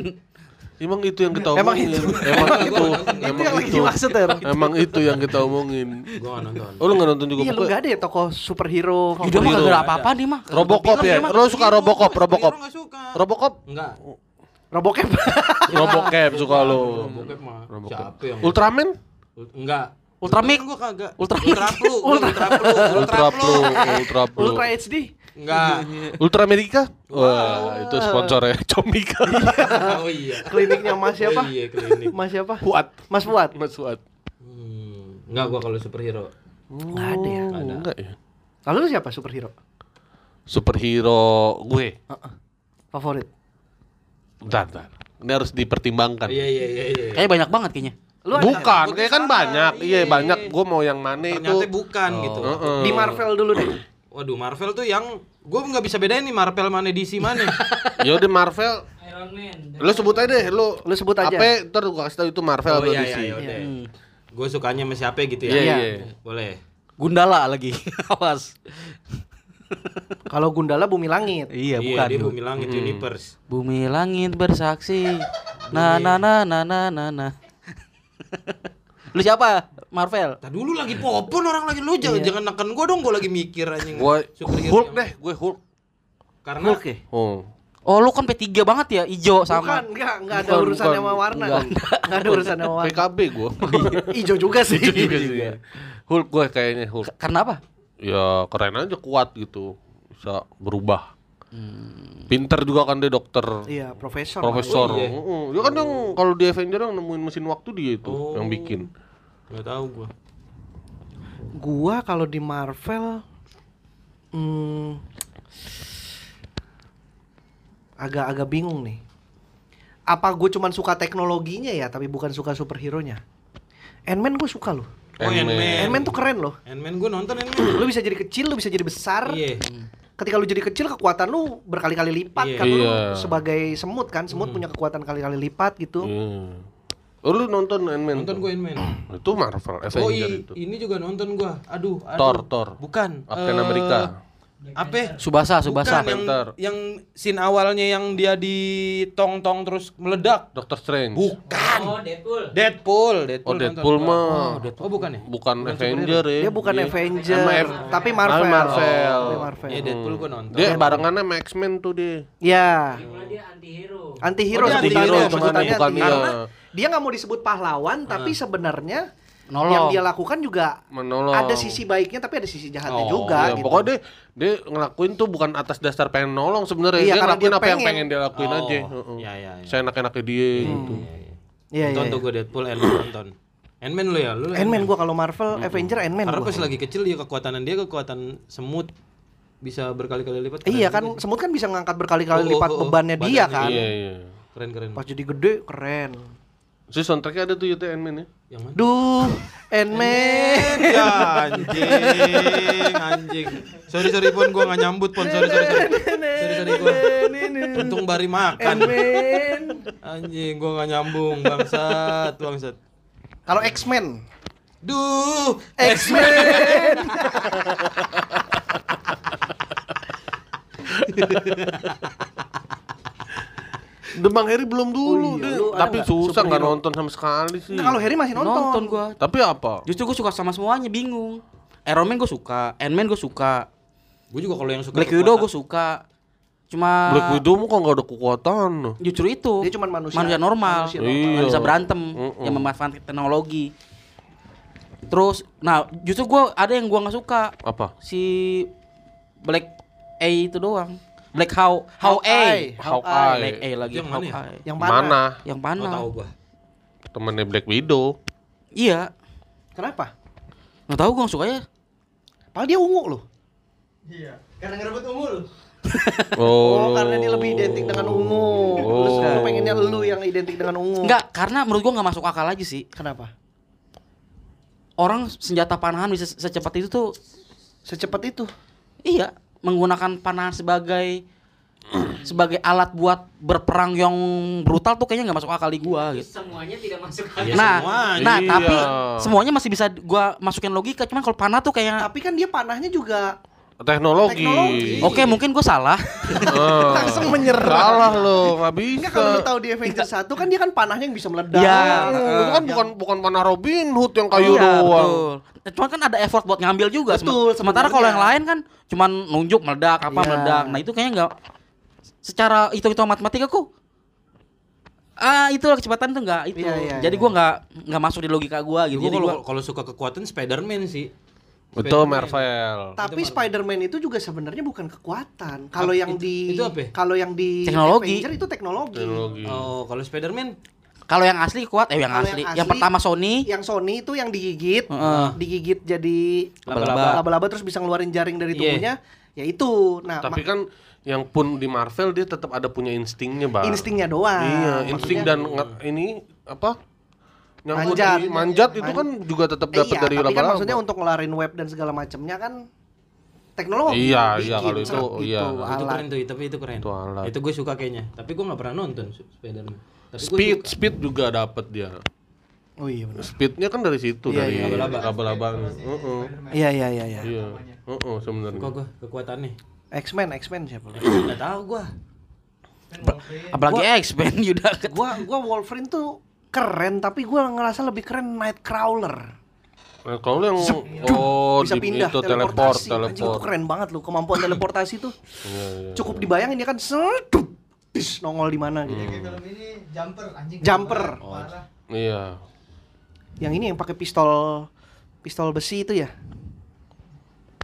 Emang itu yang kita Emang omongin. itu. Emang itu. Itu Emang yang lagi itu. dimaksud ya. Emang itu yang kita omongin. Gue gak nonton. Oh lu nggak nonton juga Iya lu pokoknya- gak ada ya tokoh superhero mah Hero. kagak ada apa-apa nih mah. Robocop ya? Lo suka Robocop, Robocop. Enggak suka. Robocop? Enggak. Robocop. Robocop suka lo. Robocop mah. Siapa yang Ultraman? Enggak. Ultramix. gue kagak. Ultra Ultra Flu. Ultra Pro, Ultra Pro. Ultra HD. Enggak. (laughs) Ultra Amerika? Wah, itu sponsornya (laughs) Comika. Oh iya. Kliniknya Mas siapa? Oh iya klinik. Mas siapa? Fuad. Mas Fuad. Mas Fuad. Hmm. Enggak gua kalau superhero. Nggak ada ya. Oh, Enggak ya. Lalu lu siapa superhero? Superhero gue. Favorit? Bentar, bentar. Ini harus dipertimbangkan. Iya iya iya iya. Kayaknya banyak banget kayaknya. Lu ada Bukan, kayak kan banyak. Iya, iya. banyak. Gue mau yang mana itu. Ternyata bukan gitu. Heeh. di Marvel dulu deh. Waduh Marvel tuh yang gue nggak bisa bedain nih Marvel mana DC mana. (laughs) Ya udah Marvel. Iron Man. Lu sebut aja deh, lu. Lu sebut aja. Apa? Ntar gua kasih tahu itu Marvel oh atau iya DC. iya yaudah. Hmm. Gue sukanya sama siapa gitu ya. Iya, Iya. iya. Boleh. Gundala lagi. (laughs) Awas. Kalau Gundala Bumi Langit. Iya, Iya bukan. dia Bu. bumi langit universe. Bumi langit bersaksi. Nah, nah, nah, nah, nah, nah, nah. (laughs) Lu siapa? Marvel. Tadi dulu lagi popon orang lagi lu jangan jangan neken gue dong gue lagi mikir anjing. Gue Superhero Hulk deh, gue Hulk. Karena Hulk ya? Oh. Oh, lu kan P3 banget ya, ijo sama. Bukan, enggak, enggak ada Bukan, urusan bukan. sama warna. Enggak. (laughs) Enggak ada urusan sama warna. PKB gue. Ijo juga sih. juga sih. Hulk gue kayaknya Hulk. Karena apa? Ya keren aja kuat gitu. Bisa berubah. Pinter juga kan dia dokter. Iya, profesor. Profesor. Oh, iya. Heeh. Dia kan yang kalau di Avenger yang nemuin mesin waktu dia itu Oh. yang bikin. Nggak tahu gue. Gua kalau di Marvel hmm, agak-agak bingung nih. apa gue cuman suka teknologinya ya tapi bukan suka superhero-nya. Ant-Man gue suka loh. Oh, Ant-Man. Ant-Man tuh keren loh. Ant-Man gue nonton Ant-Man. Lu bisa jadi kecil, lu bisa jadi besar. Iya. Ketika lu jadi kecil kekuatan lu berkali-kali lipat Iya. kan lu Iya. sebagai semut kan. Semut punya kekuatan kali-kali lipat gitu. Iya. Oh, lu nonton Ant-Man? Nonton gue Ant-Man. (clears throat) Itu Marvel, Avenger Oh i- itu. ini juga nonton gua. Aduh, aduh. Thor, Thor. Bukan. Captain eh, America. Apa? Subasa, Subasa. Bukan yang Panther. yang scene awalnya yang dia di tong-tong terus meledak. Doctor Strange. Bukan. Oh, Deadpool. Deadpool, Deadpool. Oh, Deadpool mah. Oh, bukan ya? Bukan Avenger ya. Dia bukan Dia- Avenger, Sama F- tapi Marvel. Tapi Marvel. Tapi Marvel. Iya, Deadpool gua nonton. Dia barengannya sama X-Men tuh dia. Ya. Malah dia anti-hero. Anti-hero Oh, dia anti-hero, maksudnya. bukan anti-hero. Iya. Dia nggak mau disebut pahlawan tapi sebenarnya Nolong. yang dia lakukan juga Menolong. ada sisi baiknya tapi ada sisi jahatnya Oh, juga Iya, gitu. pokoknya dia, dia ngelakuin tuh bukan atas dasar pengen nolong sebenarnya. Iya, dia ngelakuin dia apa yang pengen. pengen dia lakuin Oh, aja. Heeh. iya, iya, iya. Saya enak-enaknya dia gitu. Iya, nonton iya, tuh iya. gue Deadpool, Ant-Man nonton. Ant-Man lu ya? Lu Ant-Man gua kalau Marvel Avenger Ant-Man Karena pas lagi kecil dia kekuatan dia kekuatan semut bisa berkali-kali lipat. Keren Iya kan semut kan bisa ngangkat berkali-kali Oh, lipat oh, oh, bebannya dia badannya. kan. Iya, iya. Keren keren. Pas jadi gede keren. Si soundtracknya ada tuh ya Ant-Man ya. Yang mana? Duh, Ant-Man. (laughs) ya anjing, anjing. Sorry sorry pon gua nggak nyambut pon. Sorry sorry sorry. Sorry sorry gua. Untung bari makan. Anjing gua nggak nyambung bangsat, bangsat. Kalau X-Men. Duh, X-Men. (laughs) The Bang Heri belum dulu Oh iya, dia. lu Tapi susah nggak nonton sama sekali sih. Nah, kalau Harry masih nonton. Nonton gua. Tapi apa? Justru gue suka sama semuanya, bingung. Iron Man gue suka, Ant-Man gue suka, Gua juga kalau yang suka Black Widow gue suka. Cuma Black Widow mah kok nggak ada kekuatan. justru itu. Dia cuman manusia. normal. Manusia normal. Nggak bisa Iya. berantem Mm-mm. yang memanfaatkan teknologi. Terus, nah justru gue ada yang gua nggak suka Apa? si Black A itu doang. Black How How A. Hawkeye. Hawkeye. Black A lagi Yang mana ya? Yang mana? Mana? Yang Oh, mana? tahu gua. Temennya Black Widow. Iya. Kenapa? Nggak tahu gue nggak suka ya. Padahal dia ungu loh. Iya. Karena ngerebut ungu lu. (laughs) Oh, karena dia lebih identik dengan ungu. Terus Oh. lu pengennya lu yang identik dengan ungu. Enggak, karena menurut gua nggak masuk akal aja sih. Kenapa? Orang senjata panahan bisa secepat itu tuh Secepat itu. iya menggunakan panahan sebagai sebagai alat buat berperang yang brutal tuh kayaknya nggak masuk akal di gua gitu. Semuanya tidak masuk akal. Iya, nah, semuanya. nah Iya. tapi semuanya masih bisa gua masukin logika, cuman kalau panah tuh kayak Tapi kan dia panahnya juga Teknologi. Teknologi. oke mungkin gua salah. Ah. (laughs) (laughs) langsung menyerang. Salah lo, nggak bisa. Enggak kalau lu tahu di Avengers 1 kan dia kan panahnya yang bisa meledak. Iya. Itu kan bukan bukan panah Robin Hood yang kayu Iya, doang. betul. Cuman kan ada effort buat ngambil juga. Sem- Betul, Sementara kalau yang lain kan cuman nunjuk meledak apa Iya. meledak. Nah, itu kayaknya nggak secara hitung-hitung matematika kok ah itu kecepatan tuh nggak itu. Iya, iya, Jadi iya. gua nggak nggak masuk di logika gua gitu. Gua Jadi kalau gua kalau suka kekuatan Spider-Man sih. Betul. Marvel. Tapi Spider-Man itu juga sebenarnya bukan kekuatan. Kalau yang itu- di itu apa ya? Kalau yang di Teknologi. Avenger itu teknologi. Teknologi. Oh, kalau Spider-Man kalau yang asli kuat eh yang asli. yang Yang, asli- pertama Sony Yang Sony itu yang digigit, Heeh. digigit jadi Laba-laba. laba-laba terus bisa ngeluarin jaring dari Iya. tubuhnya. Ya itu. Nah, Tapi kan yang pun di Marvel dia tetap ada punya instingnya, Bang. instingnya doang. Iya, insting Maksudnya- dan ini apa? Nyangkut Manjat. di- manjat itu Man- kan juga tetap Eh, dapat iya, dari tapi kan laba-laba. maksudnya untuk ngelarin web dan segala macamnya kan teknologi. Iya, bikin, iya, kalau itu, iya. gitu, itu alat. keren tuh, tapi itu keren. Itu alat. Itu gue suka kayaknya. Tapi gue nggak pernah nonton Spider-Man. Tapi gua Speed, speed juga dapat dia. Oh iya benar. Speednya kan dari situ Iya, dari iya, iya. laba-laba. Heeh. Iya iya iya iya. Iya. Heeh, sebenarnya. Suka gue kekuatannya. X-Men, X-Men siapa? Enggak tahu gua. apalagi X-Men (laughs) Yuda. gua gua Wolverine tuh keren tapi gua ngerasa lebih keren Nightcrawler. Kalau yang oh bisa pindah itu teleport, teleportasi. Anjing itu teleport. keren banget loh kemampuan teleportasi tuh. (laughs) Iya, iya. Cukup dibayangin dia kan sedup bis nongol di mana gitu. Ini jumper anjing. Jumper. Parah. Iya. Yang ini yang pakai pistol pistol besi itu ya.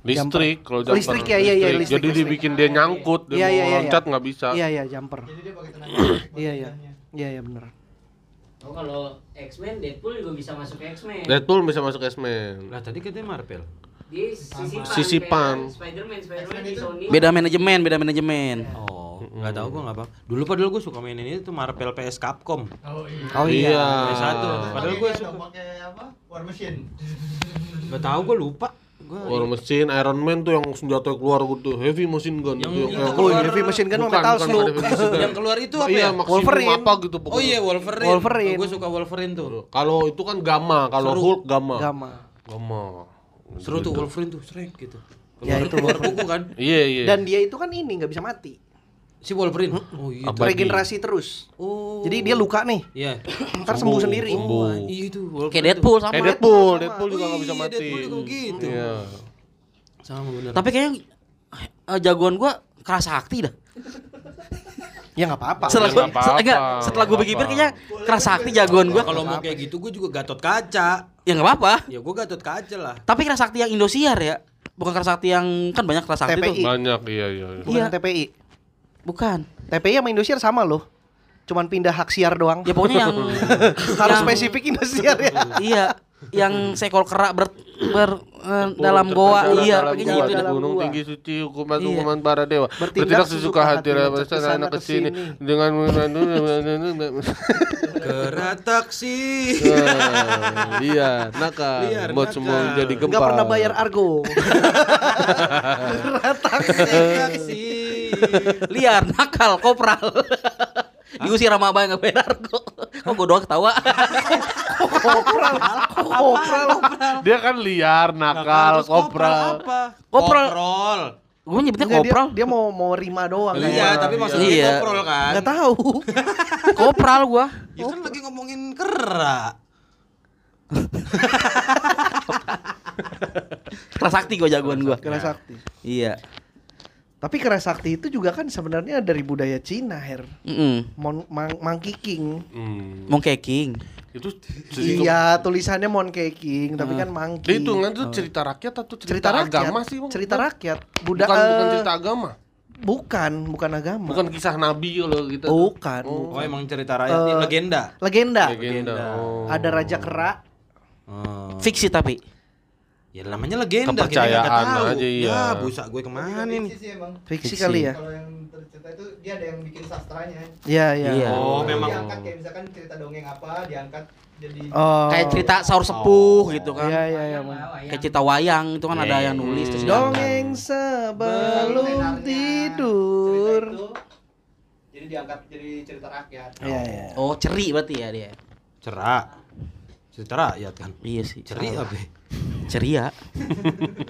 Listrik kalau Oh, jumper. listrik ya, iya, iya, listrik, Jadi listrik. dibikin dia nyangkut, dia Iya, mau iya, iya, loncat iya. nggak bisa. Iya iya jumper. Jadi dia pakai tenaga. Iya iya. Iya iya benar. Oh kalau X-Men Deadpool juga bisa masuk X-Men. Deadpool bisa masuk X-Men. Lah tadi katanya Marvel. Dia sisipan. Sisipan. kayak Spider-Man, Spider-Man di Sony. Beda manajemen, beda manajemen. Oh. nggak tahu gua nggak apa. Dulu padahal gua suka mainin itu Marvel PS Capcom. Oh iya. Oh iya. Iya. PS1. Padahal gua Pakai suka. pakai apa? War Machine. Nggak tahu gua lupa. Gua War Machine, Iron Man tuh yang senjata keluar gitu, heavy machine gun Yang itu. itu Oh, heavy machine gun sama Metal Slug. ada heavy machine gun. yang keluar itu apa Iya, ya? Wolverine. apa gitu pokoknya. Oh iya Wolverine. Wolverine. Gue suka Wolverine tuh. Kalau itu kan gamma, kalau. Hulk gamma. Gama. Gamma. Seru tuh Wolverine tuh, sering gitu. Ya, Keluar, itu keluar buku kan. Iya, iya. Dan dia itu kan ini nggak bisa mati. Si Wolverine. Oh iya. Abadi. Regenerasi terus. Oh. Jadi dia luka nih, Iya. ntar sembuh sendiri. sembuh. Oh, iya itu Wolverine. Kayak. Deadpool sama. Kayak Deadpool, sama. Deadpool juga Oh nggak bisa mati. Deadpool juga gitu. Iya. Sama bener. Tapi kayaknya eh, jagoan gua keras sakti dah. Ya nggak apa-apa. Setelah ya gua, nggak apa-apa, enggak, setelah gua nggak pikir kayaknya keras sakti jagoan gua. kalau mau kayak gitu gue juga Gatot Kaca. Ya enggak apa-apa. Ya gue Gatot Kaca lah. Tapi keras sakti yang Indosiar ya. Bukan keras sakti yang kan banyak keras sakti TPI. tuh. Banyak, iya, iya. iya. Bukan Iya. TPI. Bukan. TPI sama Indosiar sama loh. Cuman pindah hak siar doang. Ya pokoknya yang (laughs) Harus yang- spesifik Indosiar ya. Iya, yang sekol kerak ber, ber- eh, dalam goa iya dalam kayaknya gua, gitu dalam gunung gua. tinggi suci hukuman Iya. hukuman para dewa Bertindak bertindak sesuka hati rasa anak ke sini ke sini. dengan Kerataksi. iya nakal buat semua jadi gempa Nggak pernah bayar argo. (laughs) Kerataksi. Liar nakal kopral diusir sama abang nggak bayar kok kok gue doang ketawa Kopral. Kopral. dia kan liar nakal kopral apa? Kopral. Koprol. gue nyebutnya kopral dia mau mau rima doang. Iya, tapi maksudnya Iya. koprol kan. Enggak tahu. (laughs) kopral gua Ya kan lagi ngomongin kerak. keras sakti gua jagoan gua Keras sakti. iya Tapi keras sakti itu juga kan sebenarnya dari budaya Cina, Her. Mm Mon, mang, monkey king. hmm. Monkey King itu Iya, tulisannya monkey king, tapi kan monkey. itu kan tuh cerita rakyat atau cerita, cerita rakyat. agama sih Bang? Cerita rakyat. bukan Budak bukan eh, cerita agama bukan, bukan agama. bukan kisah nabi kalau gitu Bukan. Oh, emang cerita rakyat ini Eh, legenda. Legenda. legenda oh. Ada raja kera. Oh. fiksi tapi Ya namanya legenda Kepercayaan kita nggak tahu. aja, iya. Ya, busa gue ke mana Fiksi nih? sih emang. Fiksi, Fiksi. kali ya. Kalau yang tercerita itu dia ada yang bikin sastranya. Iya, iya. Iya. Oh, Jadi memang. diangkat kayak misalkan cerita dongeng apa diangkat jadi Oh. kayak cerita saur sepuh gitu kan Iya, iya, iya. Kayak cerita wayang itu kan ada Iya, yang iya, nulis terus Dongeng sebelum tidur. itu, jadi diangkat jadi cerita rakyat. Iya, iya. oh ceri berarti ya dia Cerak cerita rakyat kan iya sih ceria be ceria.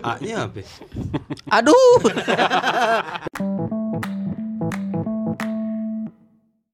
A nya be aduh. (laughs)